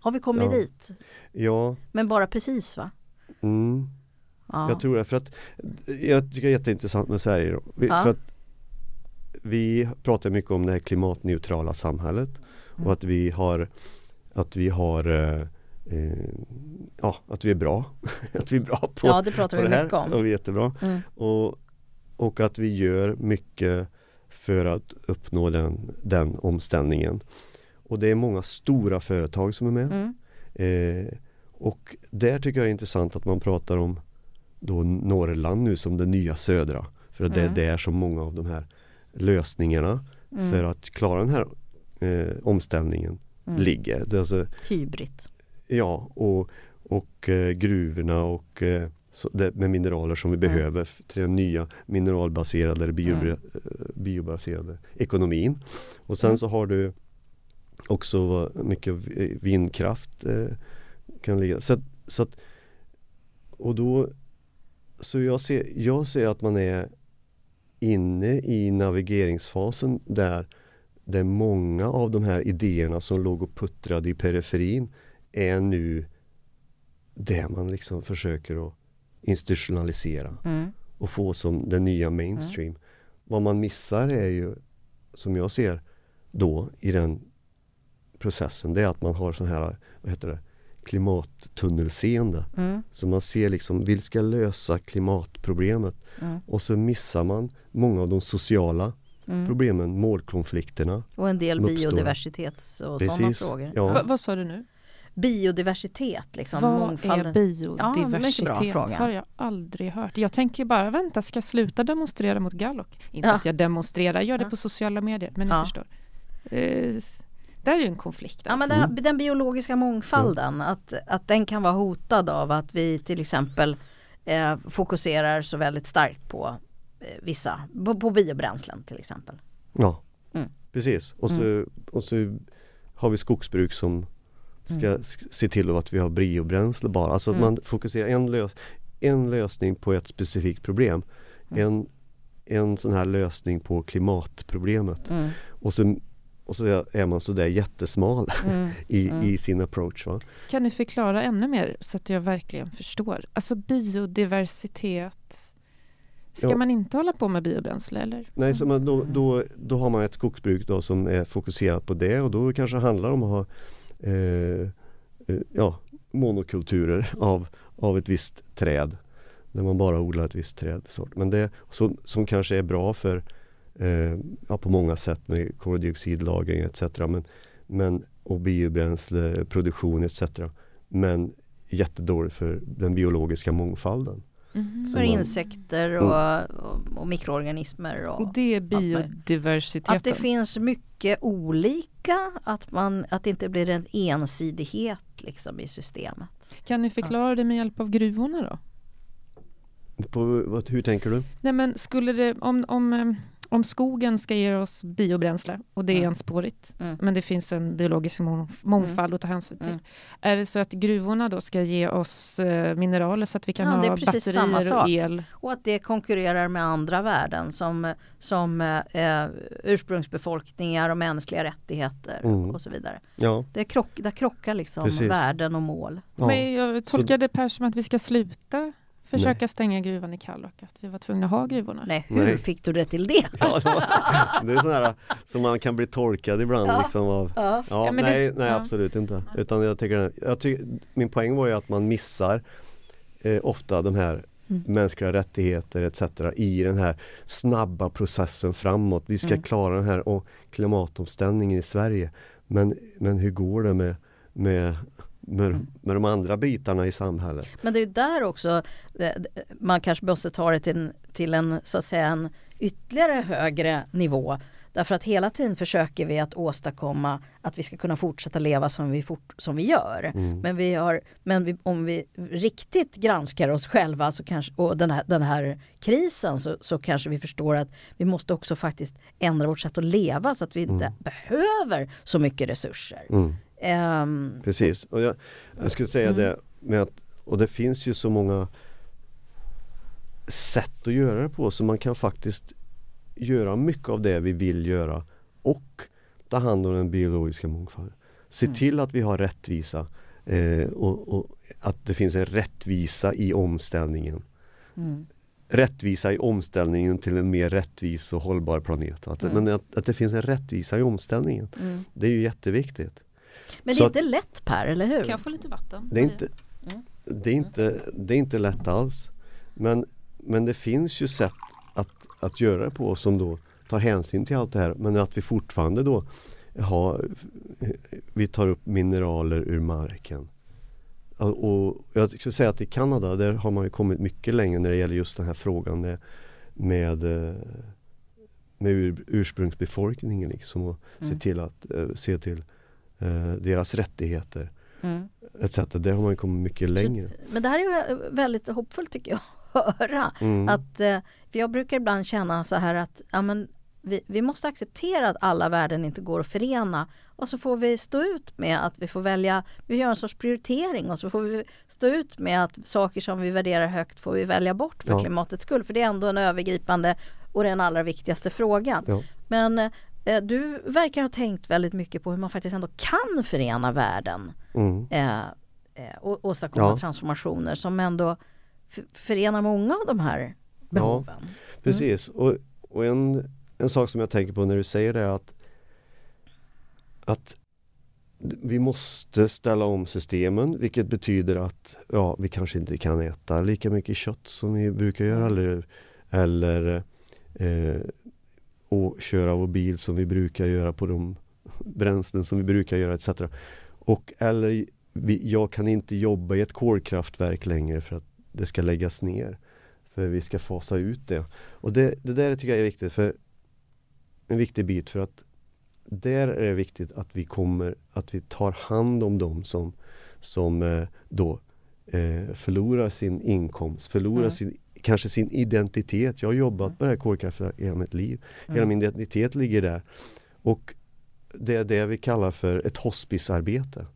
Har vi kommit ja. dit? Ja. Men bara precis va? Mm. Ja. Jag tror det för att Jag tycker det är jätteintressant med Sverige. Vi, ja. för att vi pratar mycket om det här klimatneutrala samhället mm. och att vi har Att vi har eh, eh, Ja, att vi är bra. att vi är bra på, ja, det, pratar på vi det här. Mycket om. Och vi är jättebra. Mm. Och, och att vi gör mycket för att uppnå den, den omställningen. Och det är många stora företag som är med. Mm. Eh, och där tycker jag det är intressant att man pratar om då Norrland nu som det nya södra. För mm. det är mm. där som många av de här lösningarna mm. för att klara den här eh, omställningen mm. ligger. Det är alltså, Hybrid. Ja, och, och eh, gruvorna och eh, det, med mineraler som vi mm. behöver till den nya mineralbaserade eller bio, mm. biobaserade ekonomin. Och sen så har du också mycket vindkraft eh, kan ligga. Så, så att, och då Så jag ser, jag ser att man är inne i navigeringsfasen där där många av de här idéerna som låg och puttrade i periferin är nu det man liksom försöker att institutionalisera mm. och få som den nya mainstream. Mm. Vad man missar är ju, som jag ser då i den processen det är att man har sån här vad heter det, klimattunnelseende. Mm. Så man ser liksom, vi ska lösa klimatproblemet. Mm. Och så missar man många av de sociala mm. problemen, målkonflikterna. Och en del biodiversitets och sådana frågor. Ja. vad sa du nu? Biodiversitet, liksom, Vad mångfalden. är biodiversitet? Ja, har jag aldrig hört. Jag tänker bara, vänta, ska jag sluta demonstrera mot Gallup? Inte ja. att jag demonstrerar, jag gör det på sociala medier, men ni ja. förstår. Eh, det är ju en konflikt. Alltså. Ja, men den, den biologiska mångfalden, mm. att, att den kan vara hotad av att vi till exempel eh, fokuserar så väldigt starkt på eh, vissa, på, på, biobränslen till exempel. Ja, mm. precis. Och så, mm. och så har vi skogsbruk som ska mm. se till att vi har biobränsle bara. Alltså att mm. man fokuserar en, lös, en lösning på ett specifikt problem. Mm. En, en sån här lösning på klimatproblemet. Och så och så är man sådär jättesmal mm. i, mm. i sin approach. Va? Kan ni förklara ännu mer så att jag verkligen förstår? Alltså biodiversitet Ska ja. man inte hålla på med biobränsle eller? Nej, så man, då, då, då har man ett skogsbruk då som är fokuserat på det och då kanske det handlar om att ha eh, eh, ja, monokulturer av, av ett visst träd. Där man bara odlar ett visst trädsort. Men det som, som kanske är bra för eh, ja, på många sätt med koldioxidlagring etc. Men, men, och biobränsleproduktion etc. men jättedåligt för den biologiska mångfalden. Mm. För insekter mm. och, och, och mikroorganismer. Och, och det är biodiversiteten. Att det finns mycket olika, att, man, att det inte blir en ensidighet liksom i systemet. Kan ni förklara ja. det med hjälp av gruvorna då? På, hur tänker du? Nej men skulle det, om, om eh, om skogen ska ge oss biobränsle och det är mm. enspårigt, mm. men det finns en biologisk mångfald mm. att ta hänsyn till. Mm. Är det så att gruvorna då ska ge oss eh, mineraler så att vi kan ja, ha batterier och el? Och att det konkurrerar med andra värden som, som eh, ursprungsbefolkningar och mänskliga rättigheter mm. och så vidare. Ja. Det krock, där krockar liksom Precis. värden och mål. Ja. Men jag tolkar det Per som att vi ska sluta försöka Nej. stänga gruvan i Kallak, att vi var tvungna att ha gruvorna. Nej, hur Nej. fick du det till det? Ja, det, var, det är sådär som man kan bli tolkad ibland ja. liksom av, ja. ja nej, det, nej absolut inte. Utan jag tycker, jag tycker, min poäng var ju att man missar eh, ofta de här mm. mänskliga rättigheter etc. i den här snabba processen framåt. Vi ska mm. klara den här och klimatomställningen i Sverige. Men, men hur går det med, med med, mm. med de andra bitarna i samhället. Men det är där också eh, man kanske måste ta det till, till en, så att säga, en ytterligare högre nivå. Därför att hela tiden försöker vi att åstadkomma att vi ska kunna fortsätta leva som vi, fort, som vi gör. Mm. Men, vi har, men vi, om vi riktigt granskar oss själva så kanske, och den här, den här krisen så, så kanske vi förstår att vi måste också faktiskt ändra vårt sätt att leva så att vi inte mm. behöver så mycket resurser. Mm. Um, Precis, och jag, jag skulle säga mm. det med att, och det finns ju så många sätt att göra det på så man kan faktiskt göra mycket av det vi vill göra och ta hand om den biologiska mångfalden. Se mm. till att vi har rättvisa eh, och, och, att det finns en rättvisa i omställningen. Mm. Rättvisa i omställningen till en mer rättvis och hållbar planet. Att, mm. Men att, att, det finns en rättvisa i omställningen. Mm. Det är ju jätteviktigt. Men det är inte lätt Per, eller hur? Kan jag få lite vatten? Det är inte, mm. det är inte, det är inte lätt alls. Men, men det finns ju sätt att, att göra det på som då tar hänsyn till allt det här men att vi fortfarande då har, vi tar upp mineraler ur marken. Och jag skulle säga att i Kanada där har man kommit mycket längre när det gäller just den här frågan med, med, eh, med ur, ursprungsbefolkningen liksom och mm. se till att eh, se till eh, deras rättigheter. Mm. Etc. Där har man kommit mycket längre. Men det här är väldigt hoppfullt tycker jag höra. Mm. Att, eh, för jag brukar ibland känna så här att ja, men vi, vi, måste acceptera att alla värden inte går att förena och så får vi stå ut med att vi får välja, vi gör en sorts prioritering och så får vi stå ut med att saker som vi värderar högt får vi välja bort för ja. klimatets skull. För det är ändå en övergripande och den allra viktigaste frågan. Ja. Men Eh, du verkar ha tänkt väldigt mycket på hur man faktiskt ändå kan förena världen mm. eh, eh och åstadkomma ja. transformationer som ändå förenar många av de här behoven. Ja, precis, mm. och, och en, en sak som jag tänker på när du säger det är att, att vi måste ställa om systemen vilket betyder att ja, vi kanske inte kan äta lika mycket kött som vi brukar göra mm. eller, eller eh, och köra vår bil som vi brukar göra på de bränslen som vi brukar göra etc. Och eller vi, jag kan inte jobba i ett kolkraftverk längre för att det ska läggas ner. För vi ska fasa ut det. Och det, det där tycker jag är viktigt för en viktig bit för att där är det viktigt att vi kommer, att vi tar hand om dem som, som eh, då eh, förlorar sin inkomst, förlorar mm. sin kanske sin identitet. Jag har jobbat mm. med det här kolkraftverket hela mitt liv. Hela mm. min identitet ligger där. Och det är det vi kallar för ett hospicearbete.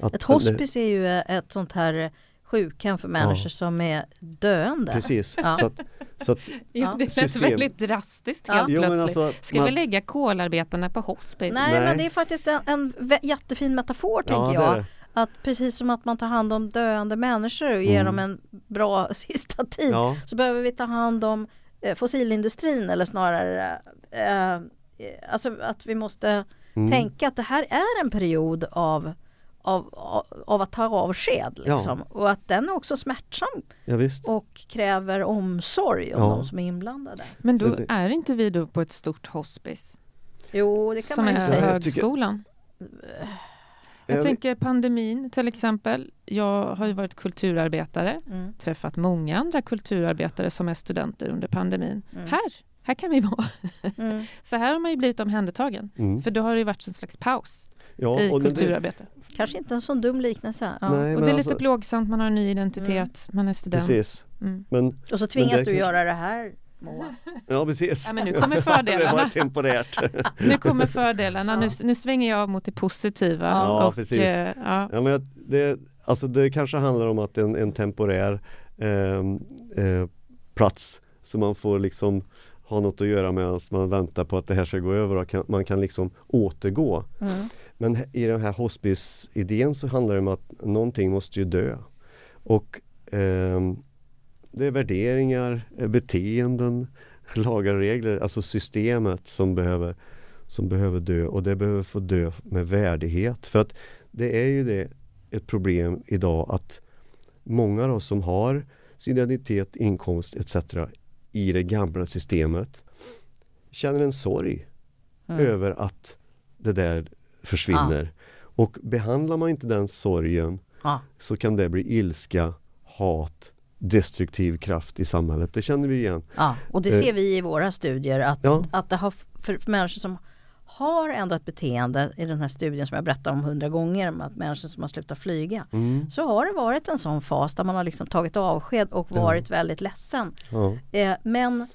Att, ett hospice är ju ett sånt här sjukhem för människor ja. som är döende. Precis. Ja. Så att, så att, ja. Det känns system... väldigt drastiskt helt ja. plötsligt. Alltså, Ska man... vi lägga kolarbetarna på hospice? Nej, Nej, men det är faktiskt en, en jättefin metafor tänker jag. Att precis som att man tar hand om döende människor och ger mm. dem en bra sista tid ja. så behöver vi ta hand om eh, fossilindustrin eller snarare eh, alltså att vi måste mm. tänka att det här är en period av av, av, av att ta avsked. Liksom. Ja. Och att den är också smärtsam ja, och kräver omsorg om ja. de som är inblandade. Men då är inte vi då på ett stort hospice? Jo, det kan som man ju säga. Som är högskolan? Jag tänker pandemin till exempel. Jag har ju varit kulturarbetare, mm. träffat många andra kulturarbetare som är studenter under pandemin. Mm. Här, här kan vi vara. Mm. Så här har man ju blivit omhändertagen. Mm. För då har det ju varit en slags paus ja, i kulturarbete. Det, Kanske inte en sån dum liknelse. Ja. Nej, och det är alltså, lite plågsamt, man har en ny identitet, mm. man är student. Precis. Mm. Men, och så tvingas du göra det här Moa. Ja precis. Ja, men nu kommer fördelarna. det var temporärt. nu kommer fördelarna. Ja. Nu, nu svänger jag mot det positiva. Ja, och, precis. Eh, ja. ja. men det, alltså det kanske handlar om att en, en temporär eh, eh, plats så man får liksom ha något att göra medan man väntar på att det här ska gå över och kan, man kan liksom återgå. Mm. Men i den här hospice-idén så handlar det om att någonting måste ju dö. Och eh, det är värderingar, eh, beteenden, lagar och regler, alltså systemet som behöver, som behöver dö och det behöver få dö med värdighet. För att det är ju det ett problem idag att många då som har sin identitet, inkomst etc. i det gamla systemet känner en sorg mm. över att det där försvinner. Ja. Och behandlar man inte den sorgen ja. så kan det bli ilska, hat, destruktiv kraft i samhället. Det känner vi igen. Ja, och det ser eh, vi i våra studier att, ja. att det har för människor som har ändrat beteende i den här studien som jag berättar om hundra gånger att människor som har slutat flyga. Mm. Så har det varit en sån fas där man har liksom tagit avsked och varit ja. väldigt ledsen. Ja. Eh, men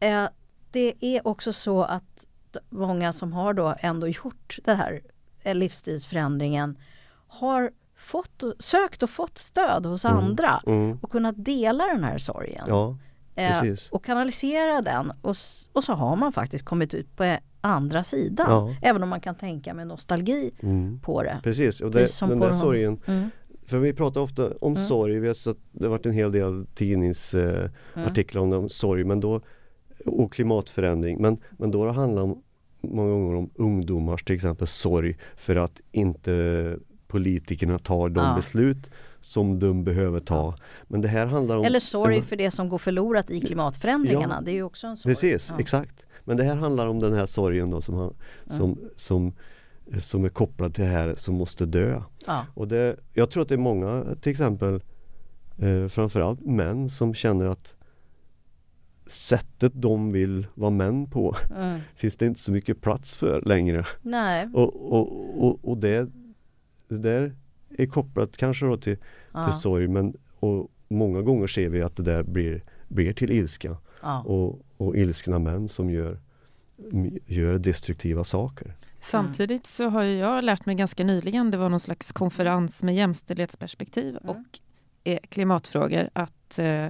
eh, det är också så att många som har då ändå gjort den här eh, livsstilsförändringen har fått, sökt och fått stöd hos mm. andra mm. och kunnat dela den här sorgen. Ja, eh, och kanalisera den och, och så har man faktiskt kommit ut på andra sidan. Ja. Även om man kan tänka med nostalgi mm. på det. Precis, och det, den där sorgen mm. För vi pratar ofta om mm. sorg, vi har sett, det har varit en hel del tidningsartiklar eh, om sorg men då, och klimatförändring. Men, men då har det handlat om, många gånger om ungdomars till exempel sorg för att inte politikerna tar de ja. beslut som de behöver ta. Men det här handlar om... Eller sorg för det som går förlorat i klimatförändringarna. Ja, det är ju också en sorg. Precis, ja. exakt. Men det här handlar om den här sorgen då som, har, som, som, som är kopplad till det här som måste dö. Och det, jag tror att det är många till exempel eh, framförallt män som känner att sättet de vill vara män på mm. finns det inte så mycket plats för längre. Nej. Och, och, och, och det, det där är kopplat kanske då till, ja. till sorg men och många gånger ser vi att det där blir, blir till ilska. Ja. Och, och ilskna män som gör, gör destruktiva saker. Samtidigt så har jag lärt mig ganska nyligen, det var någon slags konferens med jämställdhetsperspektiv mm. och eh, klimatfrågor, att eh,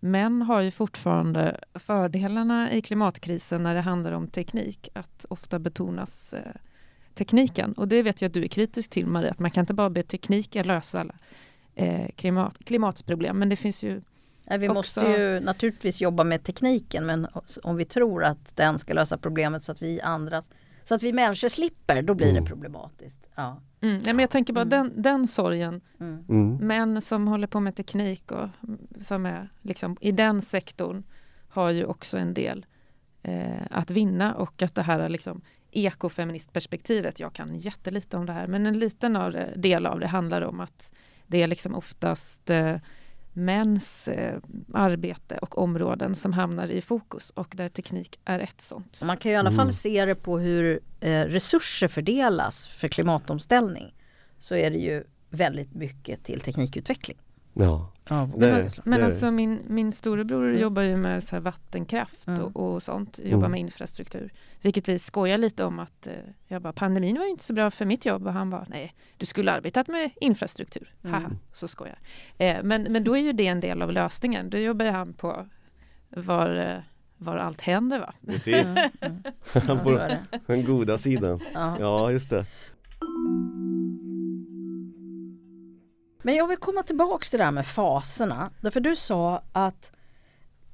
män har ju fortfarande fördelarna i klimatkrisen när det handlar om teknik, att ofta betonas eh, tekniken. Och det vet jag att du är kritisk till Maria, att man kan inte bara be tekniken lösa alla eh, klimat, klimatproblem. Men det finns ju Nej, vi också... måste ju naturligtvis jobba med tekniken men om vi tror att den ska lösa problemet så att vi andra så att vi människor slipper, då blir mm. det problematiskt. Ja. Mm. Nej, men jag tänker bara mm. den, den sorgen. Mm. mm. Män som håller på med teknik och som är liksom, i den sektorn har ju också en del eh, att vinna och att det här är liksom ekofeministperspektivet, jag kan jättelite om det här, men en liten av det, del av det handlar om att det är liksom oftast eh, mäns eh, arbete och områden som hamnar i fokus och där teknik är ett sånt. Man kan i alla fall mm. se det på hur eh, resurser fördelas för klimatomställning. Så är det ju väldigt mycket till teknikutveckling. Ja, ja men, men alltså min, min storebror mm. jobbar ju med så vattenkraft mm. och, och, sånt, jobbar mm. med infrastruktur. Vilket vi skojar lite om att eh, jag bara, pandemin var ju inte så bra för mitt jobb och han bara, nej, du skulle arbetat med infrastruktur. Mm. Haha, så skojar. Eh, men, men då är ju det en del av lösningen. Då jobbar ju han på var eh, var allt händer va? Precis. Mm. Mm. på den goda sidan. Ja, just det. Men jag vill komma tillbaks till det där med faserna. Därför du sa att,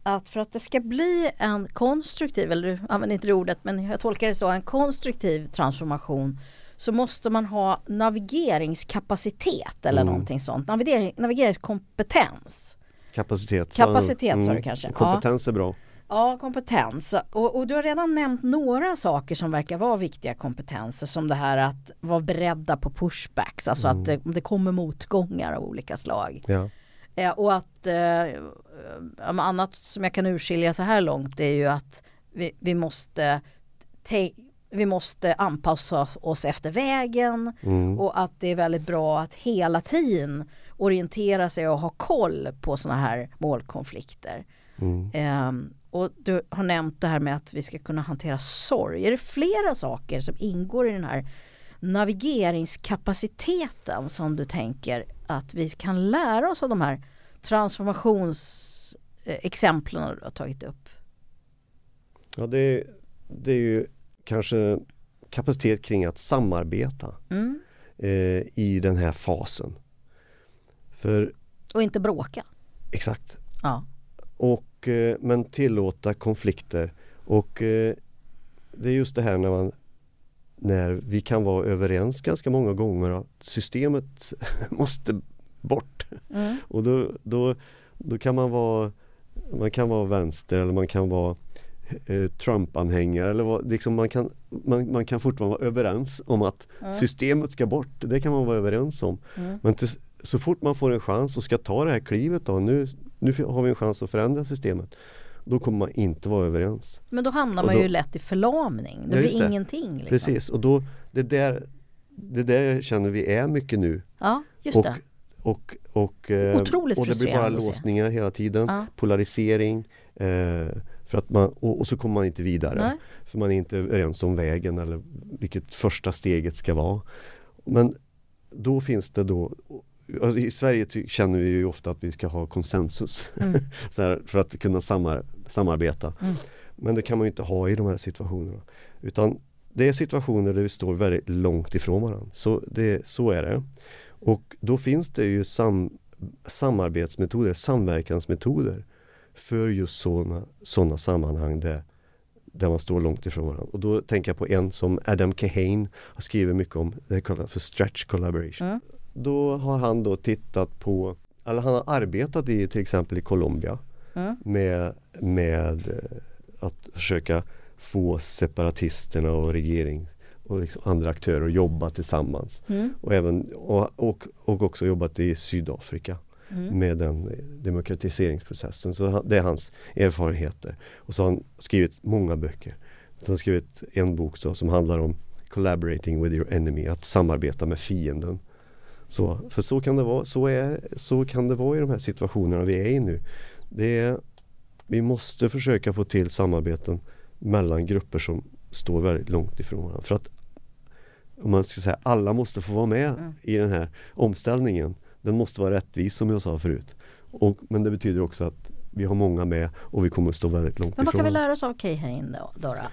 att för att det ska bli en konstruktiv, eller du använder inte det ordet, men jag tolkar det så, en konstruktiv transformation så måste man ha navigeringskapacitet eller mm. någonting sånt. Navigering, navigeringskompetens. Kapacitet. Kapacitet sa mm. du kanske. Kompetens ja. är bra. Ja, kompetens. Och, och, du har redan nämnt några saker som verkar vara viktiga kompetenser som det här att vara beredda på pushbacks, alltså mm. att det, det, kommer motgångar av olika slag. Ja. Eh, och att eh, annat som jag kan urskilja så här långt är ju att vi, vi måste vi måste anpassa oss efter vägen mm. och att det är väldigt bra att hela tiden orientera sig och ha koll på sådana här målkonflikter. Mm. Um, och du har nämnt det här med att vi ska kunna hantera sorg. Är det flera saker som ingår i den här navigeringskapaciteten som du tänker att vi kan lära oss av de här transformationsexemplen du har tagit upp? Ja, det, det är ju kanske kapacitet kring att samarbeta mm. eh, i den här fasen. För, och inte bråka. Exakt. Ja. Och, eh, men tillåta konflikter och eh, det är just det här när man när vi kan vara överens ganska många gånger att systemet måste bort. Mm. Och då, då, då kan man vara man kan vara vänster eller man kan vara eh, Trump-anhängare eller vad, liksom man, kan, man, man kan fortfarande vara överens om att mm. systemet ska bort. Det kan man vara överens om. Mm. Men till, så fort man får en chans och ska ta det här klivet då, nu, nu har vi en chans att förändra systemet. Då kommer man inte vara överens. Men då hamnar man då, ju lätt i förlamning. Det ja, blir det. ingenting. Liksom. Precis och då det där, det där känner vi är mycket nu. Ja, just och, det. Och, och, eh, Otroligt och det blir bara låsningar hela tiden. Ja. Polarisering. Eh, för att man, och, och, så kommer man inte vidare. Nej. För man är inte överens om vägen eller vilket första steget ska vara. Men då finns det då I Sverige känner vi ju ofta att vi ska ha konsensus mm. här, för att kunna samar samarbeta. Mm. Men det kan man ju inte ha i de här situationerna. Utan det är situationer där vi står väldigt långt ifrån varandra. Så, det, så är det. Och då finns det ju sam, samarbetsmetoder, samverkansmetoder för just sådana såna sammanhang där, där man står långt ifrån varandra. Och då tänker jag på en som Adam Kahane har skrivit mycket om, det kallas för stretch collaboration. Mm. Då har han då tittat på, eller han har arbetat i till exempel i Colombia mm. med, med eh, att försöka få separatisterna och regering och liksom andra aktörer att jobba tillsammans. Mm. Och, även, och, och, och också jobbat i Sydafrika mm. med den demokratiseringsprocessen. Så det är hans erfarenheter. Och så har han skrivit många böcker. Så han har skrivit en bok då, som handlar om Collaborating with your enemy, att samarbeta med fienden. Så, för så kan det vara, så, är, så kan det vara i de här situationerna vi är i nu. Det är, vi måste försöka få till samarbeten mellan grupper som står väldigt långt ifrån varandra. För att om man ska säga alla måste få vara med mm. i den här omställningen. Den måste vara rättvis som jag sa förut. Och, men det betyder också att vi har många med och vi kommer att stå väldigt långt ifrån. Men vad kan vi lära oss av Keyhane då, Dora?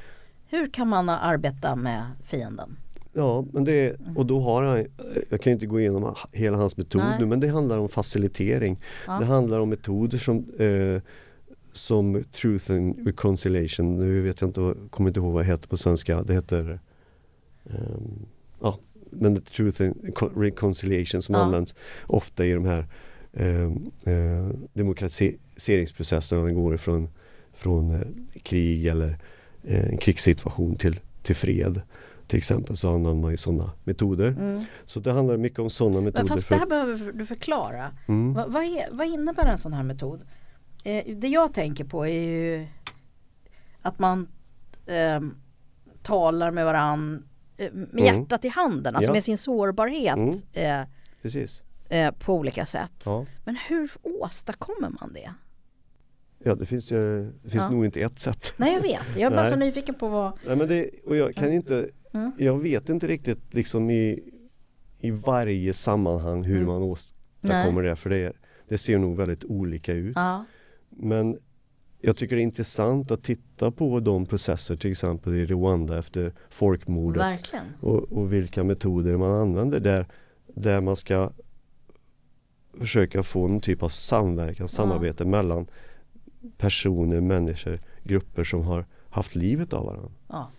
Hur kan man arbeta med fienden? Ja, men det, och då har han, jag kan inte gå igenom hela hans metoder Nej. men det handlar om facilitering. Ja. Det handlar om metoder som eh, som Truth and Reconciliation, nu vet jag inte, kommer inte ihåg vad det heter på svenska. Det heter um, ja, men Truth and Reconciliation som ja. används ofta i de här um, uh, demokratiseringsprocesserna. Den går ifrån från, uh, krig eller uh, en krigssituation till, till fred. Till exempel så använder man ju sådana metoder. Mm. Så det handlar mycket om sådana metoder. Men fast det här behöver du förklara. Mm. Vad, vad, är, vad innebär en sån här metod? Eh, det jag tänker på är ju att man eh, talar med varann eh, med mm. hjärtat i handen, alltså ja. med sin sårbarhet. Mm. Eh, Precis. Eh, på olika sätt. Ja. Men hur åstadkommer man det? Ja det finns ju det finns ja. nog inte ett sätt. Nej jag vet, jag är bara så nyfiken på vad Nej, men det, och jag kan inte mm. Jag vet inte riktigt liksom i, i varje sammanhang hur mm. man åstadkommer Nej. det för det, det ser nog väldigt olika ut. Ja. Men jag tycker det är intressant att titta på de processer till exempel i Rwanda efter folkmordet. Och, och, vilka metoder man använder där, där man ska försöka få någon typ av samverkan, samarbete ja. mellan personer, människor, grupper som har haft livet av varandra. Ja.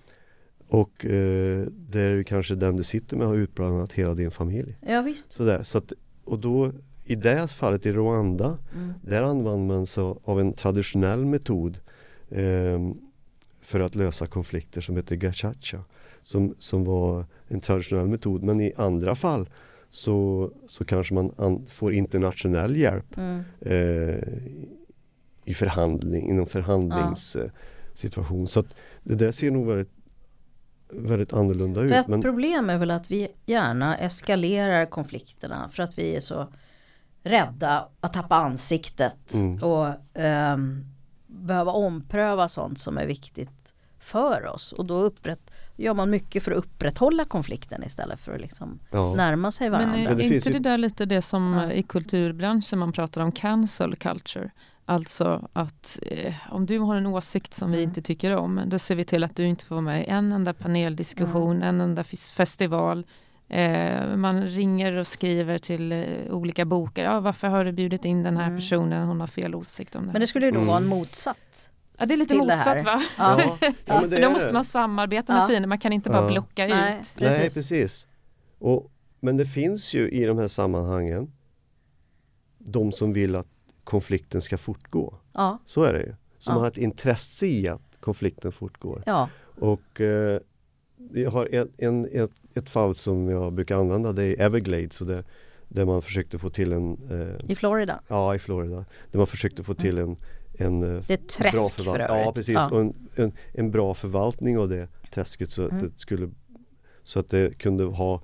Och eh, där kanske den du sitter med har utplånat hela din familj. Ja, visst. Sådär, så att, och då i det fallet i Rwanda, mm. där använder man sig av en traditionell metod eh, för att lösa konflikter som heter gachacha. Som, som var en traditionell metod men i andra fall så, så kanske man an, får internationell hjälp mm. eh, i förhandling, inom förhandlingssituation. Ja. Så att det där ser nog väldigt väldigt annorlunda ut. ett men... problem är väl att vi gärna eskalerar konflikterna för att vi är så rädda att tappa ansiktet mm. och um, behöva ompröva sånt som är viktigt för oss. Och då upprätt, gör man mycket för att upprätthålla konflikten istället för att liksom ja. närma sig varandra. Men är det inte ju... det där lite det som ja. i kulturbranschen man pratar om cancel culture? Alltså att eh, om du har en åsikt som vi mm. inte tycker om, då ser vi till att du inte får vara med i en enda paneldiskussion, mm. en enda festival. Eh, man ringer och skriver till eh, olika bokar. Ja, varför har du bjudit in den här mm. personen? Hon har fel åsikt om det. Men det skulle ju då vara en mm. motsatt Ja det är lite motsatt va? Ja. ja. ja För då måste man samarbeta med ja. fienden, man kan inte bara blocka Nej, ut. Precis. Nej precis. Och, men det finns ju i de här sammanhangen de som vill att konflikten ska fortgå. Ja. Så är det ju. Som har ett intresse i att konflikten fortgår. Ja. Och eh, jag har en, en, ett, ett, fall som jag brukar använda, det är Everglades. Och det, där man försökte få till en... Eh, I Florida? Ja, i Florida. Där man försökte få till en en eh, det är ett träsk bra. För ja, precis. Ja. Och en, en, en, bra förvaltning av det träsket så mm. att det skulle så att det kunde ha,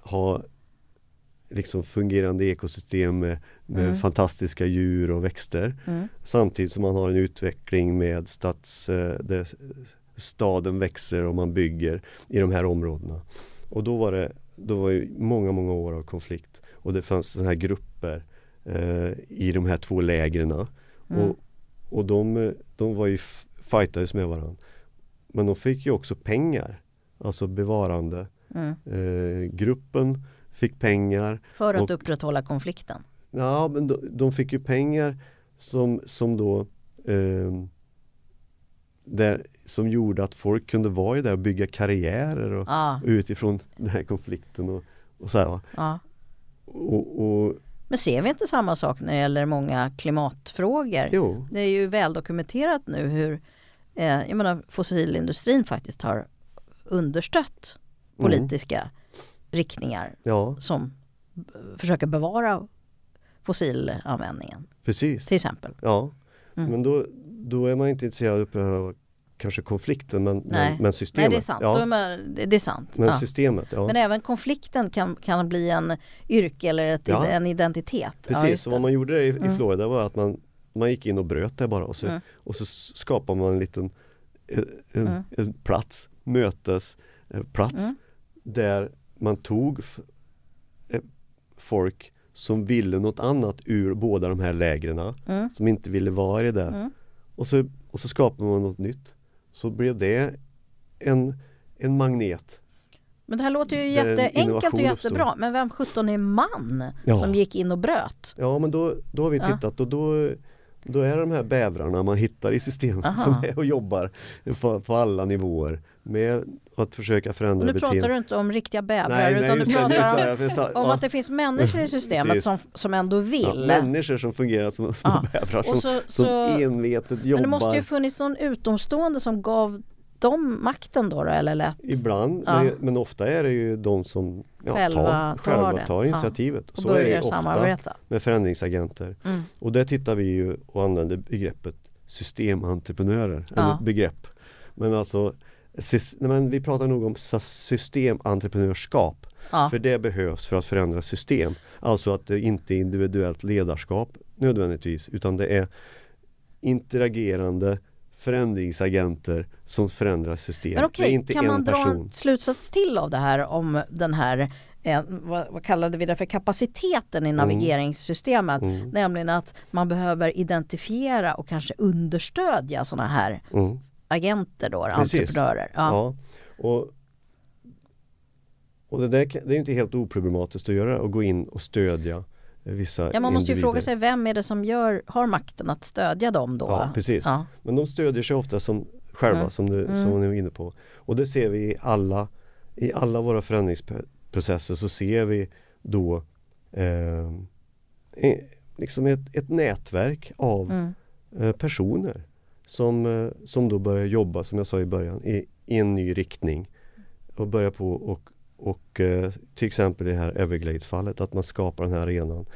ha liksom fungerande ekosystem med, med mm. fantastiska djur och växter. Mm. Samtidigt som man har en utveckling med stads, eh, staden växer och man bygger i de här områdena. Och då var det då var det många, många år av konflikt och det fanns sådana här grupper eh, i de här två lägren. Mm. Och, och de, de var ju fightades med varandra. Men de fick ju också pengar. Alltså bevarande. Mm. Eh, gruppen fick pengar. För att och, upprätthålla konflikten? Ja, men de, de, fick ju pengar som, som då eh, där, som gjorde att folk kunde vara där och bygga karriärer och, ah. utifrån den här konflikten och, och så här, ah. och, och, men ser vi inte samma sak när det gäller många klimatfrågor? Jo. Det är ju väldokumenterat nu hur eh, jag menar, fossilindustrin faktiskt har understött mm. politiska mm. Riktningar ja. som försöker bevara fossilanvändningen. Precis. Till exempel. Ja, mm. men då, då är man inte intresserad av kanske konflikten men, men, men, systemet. Nej, det är sant. Ja. Man, det, är sant. Men ja. systemet, ja. Men även konflikten kan, kan bli en yrke eller ett, ja. en identitet. Precis, ja, vad man gjorde i, mm. i Florida var att man, man gick in och bröt det bara och så, mm. och så skapade man en liten en, mm. en plats, mötesplats mm. där man tog eh, folk som ville något annat ur båda de här lägren mm. som inte ville vara i det. Mm. Och, så, och så skapade man något nytt så blev det en, en magnet. Men det här låter ju jätteenkelt och jättebra. Uppstod. Men vem sjutton är man ja. som gick in och bröt? Ja men då, då har vi tittat ja. och då då är det de här bävrarna man hittar i systemet Aha. som är och jobbar på, på alla nivåer med att försöka förändra beteende. Nu pratar du inte om riktiga bävrar nej, utan nej, du pratar det, om, sa, om ja. att det finns människor i systemet som, som ändå vill. Ja, människor som fungerar som små ja. bävrar som, så, som så, envetet jobbar. Men det måste ju funnits någon utomstående som gav dem makten då, då eller lätt? Ibland, ja. men, men, ofta är det ju de som ja, själva tar, själva tar, tar initiativet. Ja. Så är det ofta samarbeta. med förändringsagenter. Mm. Och där tittar vi ju och använder begreppet systementreprenörer, ja. eller begrepp. Men alltså, men vi pratar nog om systementreprenörskap. Ja. För det behövs för att förändra system. Alltså att det inte är individuellt ledarskap nödvändigtvis utan det är interagerande förändringsagenter som förändrar system. Men okej, inte kan man dra en slutsats till av det här om den här eh, vad, vad, kallade vi det för kapaciteten i mm. navigeringssystemet. Mm. Nämligen att man behöver identifiera och kanske understödja sådana här mm. Agenter då, entreprenörer. Ja. ja. Och, och det, där, det är inte helt oproblematiskt att göra och gå in och stödja vissa Ja man måste ju fråga sig vem är det som gör, har makten att stödja dem då? Ja precis. Ja. Men de stödjer sig ofta som själva mm. som, du, mm. som ni var inne på. Och det ser vi i alla, i alla våra förändringsprocesser så ser vi då eh, liksom ett, ett nätverk av mm. eh, personer som, eh, som då börjar jobba, som jag sa i början, i, i en ny riktning. Och börjar på och, och eh, till exempel i det här Everglades-fallet, att man skapar den här arenan.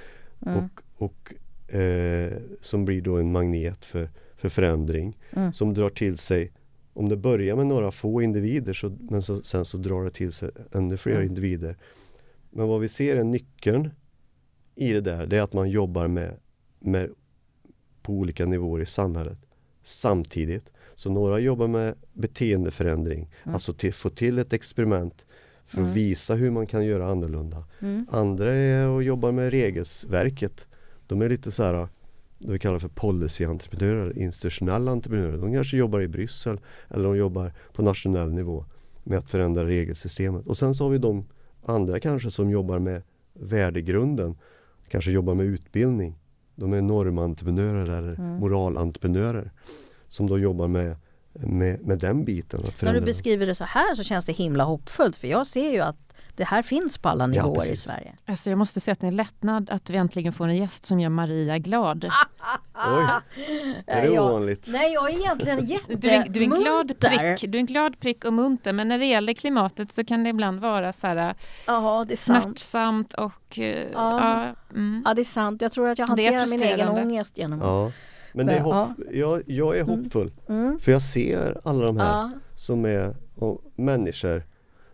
Mm. Och, och eh, som blir då en magnet för, för förändring. Mm. Som drar till sig, om det börjar med några få individer så, men så, sen så drar det till sig ännu fler Mm. individer. Men vad vi ser är nyckeln i det där, det är att man jobbar med, med på olika nivåer i samhället samtidigt. Så några jobbar med beteendeförändring, Mm. alltså till, få till ett experiment för att Mm. visa hur man kan göra annorlunda. Mm. Andra är och jobbar med regelverket. De är lite så här det vi kallar för policyentreprenörer, eller institutionella entreprenörer. De kanske jobbar i Bryssel eller de jobbar på nationell nivå med att förändra regelsystemet. Och sen så har vi de andra kanske som jobbar med värdegrunden, kanske jobbar med utbildning. De är normentreprenörer eller Mm. moralentreprenörer som då jobbar med, med, med den biten. Att När du beskriver det så här så känns det himla hoppfullt för jag ser ju att det här finns på alla nivåer i precis. Sverige. Alltså jag måste säga att det är en lättnad att vi äntligen får en gäst som gör Maria glad. Oj, är det jag, ovanligt? Nej, jag är egentligen Du är, du är en glad jättemunter. prick, du är en glad prick och munter men när det gäller klimatet så kan det ibland vara så här Ja, det är sant. smärtsamt och eh, Ja. ja, mm. Ja, det är sant. Jag tror att jag hanterar min egen ångest genom Ja. Men det är Ja. hopp, jag, jag är hoppfull. Mm. För jag ser alla de här Ja, som är och, människor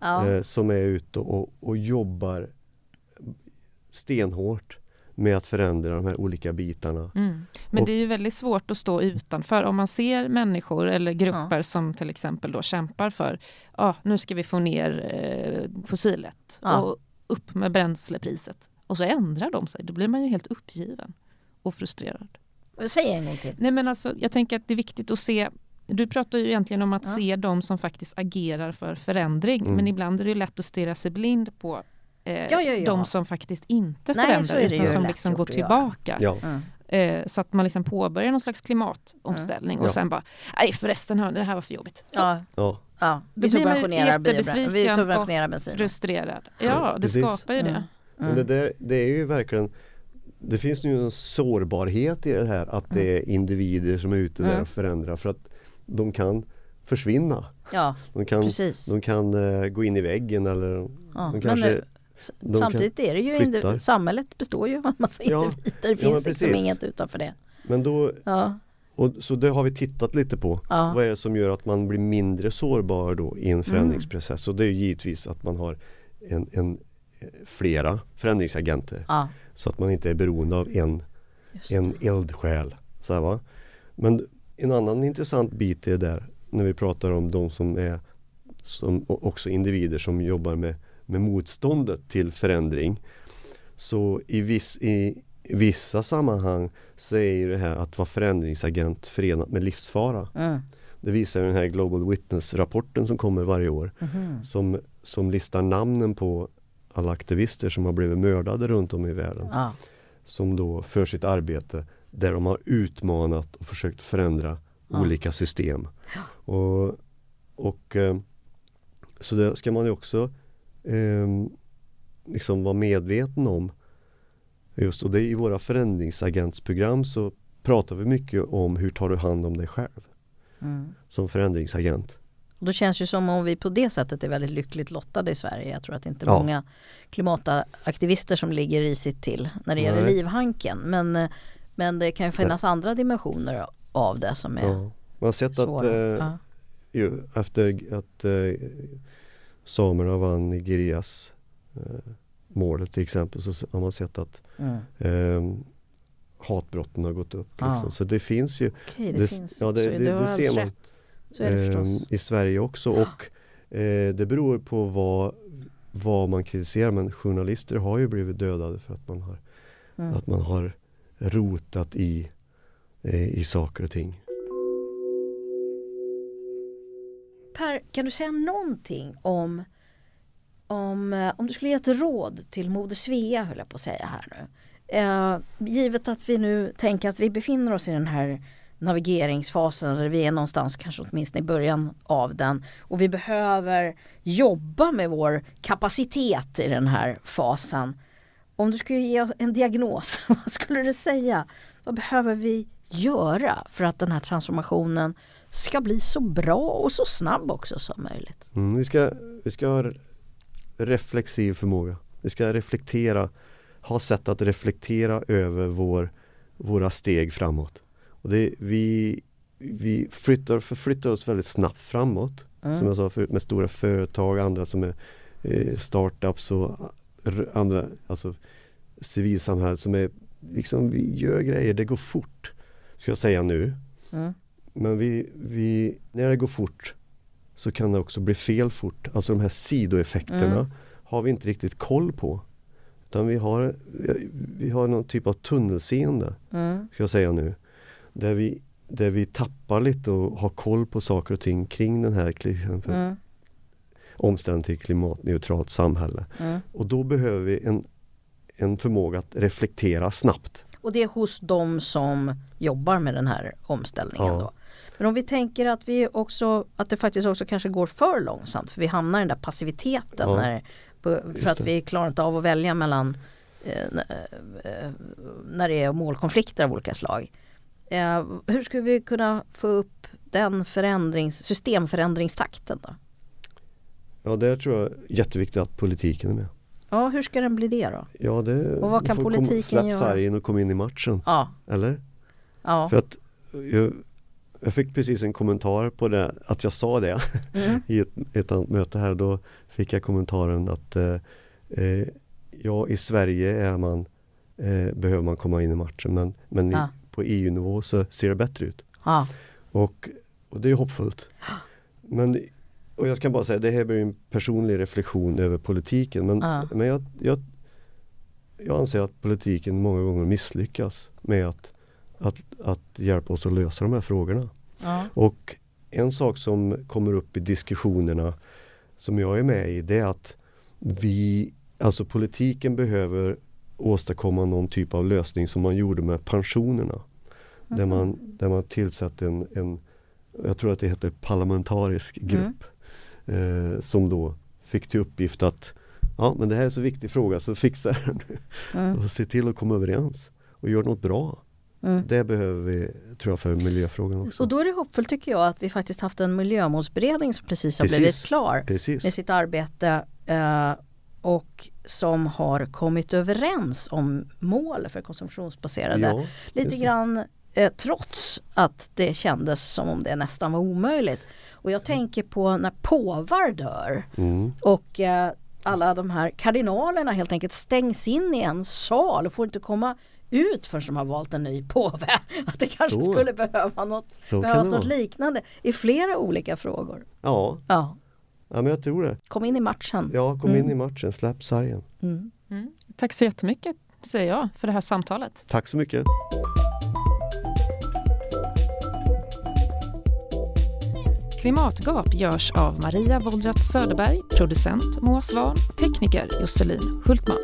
ja. eh, som är ute och, och jobbar stenhårt med att förändra de här olika bitarna. Mm. Men Och- det är ju väldigt svårt att stå utanför om man ser människor eller grupper som till exempel då kämpar för ja, nu ska vi få ner eh, fossilet Ja. och upp med bränslepriset och så ändrar de sig. Då blir man ju helt uppgiven och frustrerad. Säg en gång till. Nej men alltså jag tänker att det är viktigt att se du pratar ju egentligen om att Ja. se de som faktiskt agerar för förändring Mm. men ibland är det ju lätt att stirra sig blind på eh, Ja, ja, ja. de som faktiskt inte Nej, förändrar utan som liksom går tillbaka. Ja, Mm. Eh, så att man liksom påbörjar någon slags klimatomställning och Ja. sen bara, nej förresten hörni, det här var för jobbigt. Så, Ja, Vi subventionerar, jättebesviken vi subventionerar bensin. Frustrerad. Ja, det precis. skapar ju det. Mm. men det, där, det är ju verkligen Det finns ju en sårbarhet i det här att det är individer som är ute där Mm. och förändrar för att de kan försvinna. Ja, De kan, precis. de kan eh, gå in i väggen eller Ja, de kanske men, de samtidigt är det ju samhället består ju av en massa Ja. individer. Det finns liksom precis. inget utanför det. Men då, Ja, och, så det har vi tittat lite på. ja. Vad är det som gör att man blir mindre sårbar då i en förändringsprocess? Och det är givetvis att man har en, en, eh, flera förändringsagenter. Så att man inte är beroende av en, en eldsjäl. Så här, va? Men en annan intressant bit är där när vi pratar om de som är som också individer som jobbar med, med motståndet till förändring. Så i, viss, i vissa sammanhang så är det här att vara förändringsagent förenat med livsfara. Mm. Det visar den här Global Witness-rapporten som kommer varje år Mhm. som, som listar namnen på alla aktivister som har blivit mördade runt om i världen Ja. som då för sitt arbete där de har utmanat och försökt förändra Ja. olika system. Och, och eh, Så det ska man ju också eh, liksom vara medveten om. Just och det i våra förändringsagentsprogram så pratar vi mycket om hur tar du hand om dig själv Mm. som förändringsagent. Och Då känns det som om vi på det sättet är väldigt lyckligt lottade i Sverige. Jag tror att det inte är Ja. många klimataktivister som ligger risigt till när det gäller Nej. livhanken. Men, men det kan ju finnas andra dimensioner av det som är Ja. Man har sett att svåra. eh, Ja. ju, efter att eh, samerna vann Nigerias eh, målet till exempel så har man sett att Mm. eh, hatbrotten har gått upp. Liksom. Så det finns ju Okej, det, det- finns. ja, det- det- det ser man. rätt. Eh, i Sverige också och eh, det beror på vad, vad man kritiserar men journalister har ju blivit dödade för att man har, Mm. att man har rotat i, eh, i saker och ting. Per, kan du säga någonting om om, eh, om du skulle ge ett råd till Moder Svea höll jag på att säga här nu. Eh, givet att vi nu tänker att vi befinner oss i den här navigeringsfasen eller vi är någonstans kanske åtminstone i början av den och vi behöver jobba med vår kapacitet i den här fasen. Om du skulle ge oss en diagnos, vad skulle du säga? Vad behöver vi göra för att den här transformationen ska bli så bra och så snabb också som möjligt? Mm, vi, ska, vi ska ha reflexiv förmåga. Vi ska reflektera, ha sätt att reflektera över vår, våra steg framåt. Och det, vi, vi flyttar, förflyttar oss väldigt snabbt framåt. Mm. Som jag sa förut med stora företag, andra som är eh, startups och andra, alltså civilsamhället som är liksom, vi gör grejer, det går fort. Ska jag säga nu. Mm. Men vi, vi, när det går fort så kan det också bli fel fort. Alltså de här sidoeffekterna mm. har vi inte riktigt koll på. Utan vi har, vi har någon typ av tunnelseende, mm. ska jag säga nu. Där vi, där vi tappar lite och har koll på saker och ting kring den här till exempel mm. omställningen till klimatneutralt samhälle. Mm. Och då behöver vi en, en förmåga att reflektera snabbt. Och det är hos de som jobbar med den här omställningen ja. då? Men om vi tänker att, vi också, att det faktiskt också kanske går för långsamt för vi hamnar i den där passiviteten ja. när, för att vi klarar inte av att välja mellan eh, eh, när det är målkonflikter av olika slag. Eh, hur skulle vi kunna få upp den förändrings, systemförändringstakten då? Ja, det tror jag är jätteviktigt att politiken är med. Ja, hur ska den bli det då? Ja, det, och vad kan politiken släpp göra? sargen och kom in i matchen. Ja. Eller? Ja. För att jag, jag fick precis en kommentar på det, att jag sa det mm. i ett, ett annat möte här. Då fick jag kommentaren att eh, eh, ja, i Sverige är man, eh, behöver man komma in i matchen men, men ja. På EU-nivå så ser det bättre ut. Ja. Och, och det är hoppfullt. Men och jag kan bara säga, det här blir en personlig reflektion över politiken men, ja. men jag, jag, jag anser att politiken många gånger misslyckas med att att, att hjälpa oss att lösa de här frågorna. Ja. Och en sak som kommer upp i diskussionerna som jag är med i det är att vi, alltså politiken behöver åstadkomma någon typ av lösning som man gjorde med pensionerna. Mm. Där, man, där man tillsatte en, en, jag tror att det heter parlamentarisk grupp. Mm. Eh, som då fick till uppgift att Ja men det här är så viktig fråga så fixa den. Mm. och se till att komma överens och göra något bra. Mm. Det behöver vi, tror jag, för miljöfrågan också. Och då är det hoppfullt tycker jag att vi faktiskt haft en miljömålsberedning som precis har precis. blivit klar precis. med sitt arbete eh, och som har kommit överens om mål för konsumtionsbaserade. Ja, Lite grann eh, trots att det kändes som om det nästan var omöjligt. Och jag tänker på när påvar dör mm. och eh, alla de här kardinalerna helt enkelt stängs in i en sal och får inte komma ut förrän de har valt en ny påve. Att det kanske så. skulle behöva något, behövas något liknande i flera olika frågor. Ja. ja. Ja men jag tror det. Kom in i matchen. Ja, kom mm. in i matchen. Släpp sargen. Mm. Mm. Tack så jättemycket säger jag för det här samtalet. Tack så mycket. Klimatgap görs av Maria Wollratz Söderberg, producent Moa Svan, tekniker Josselin Hultman.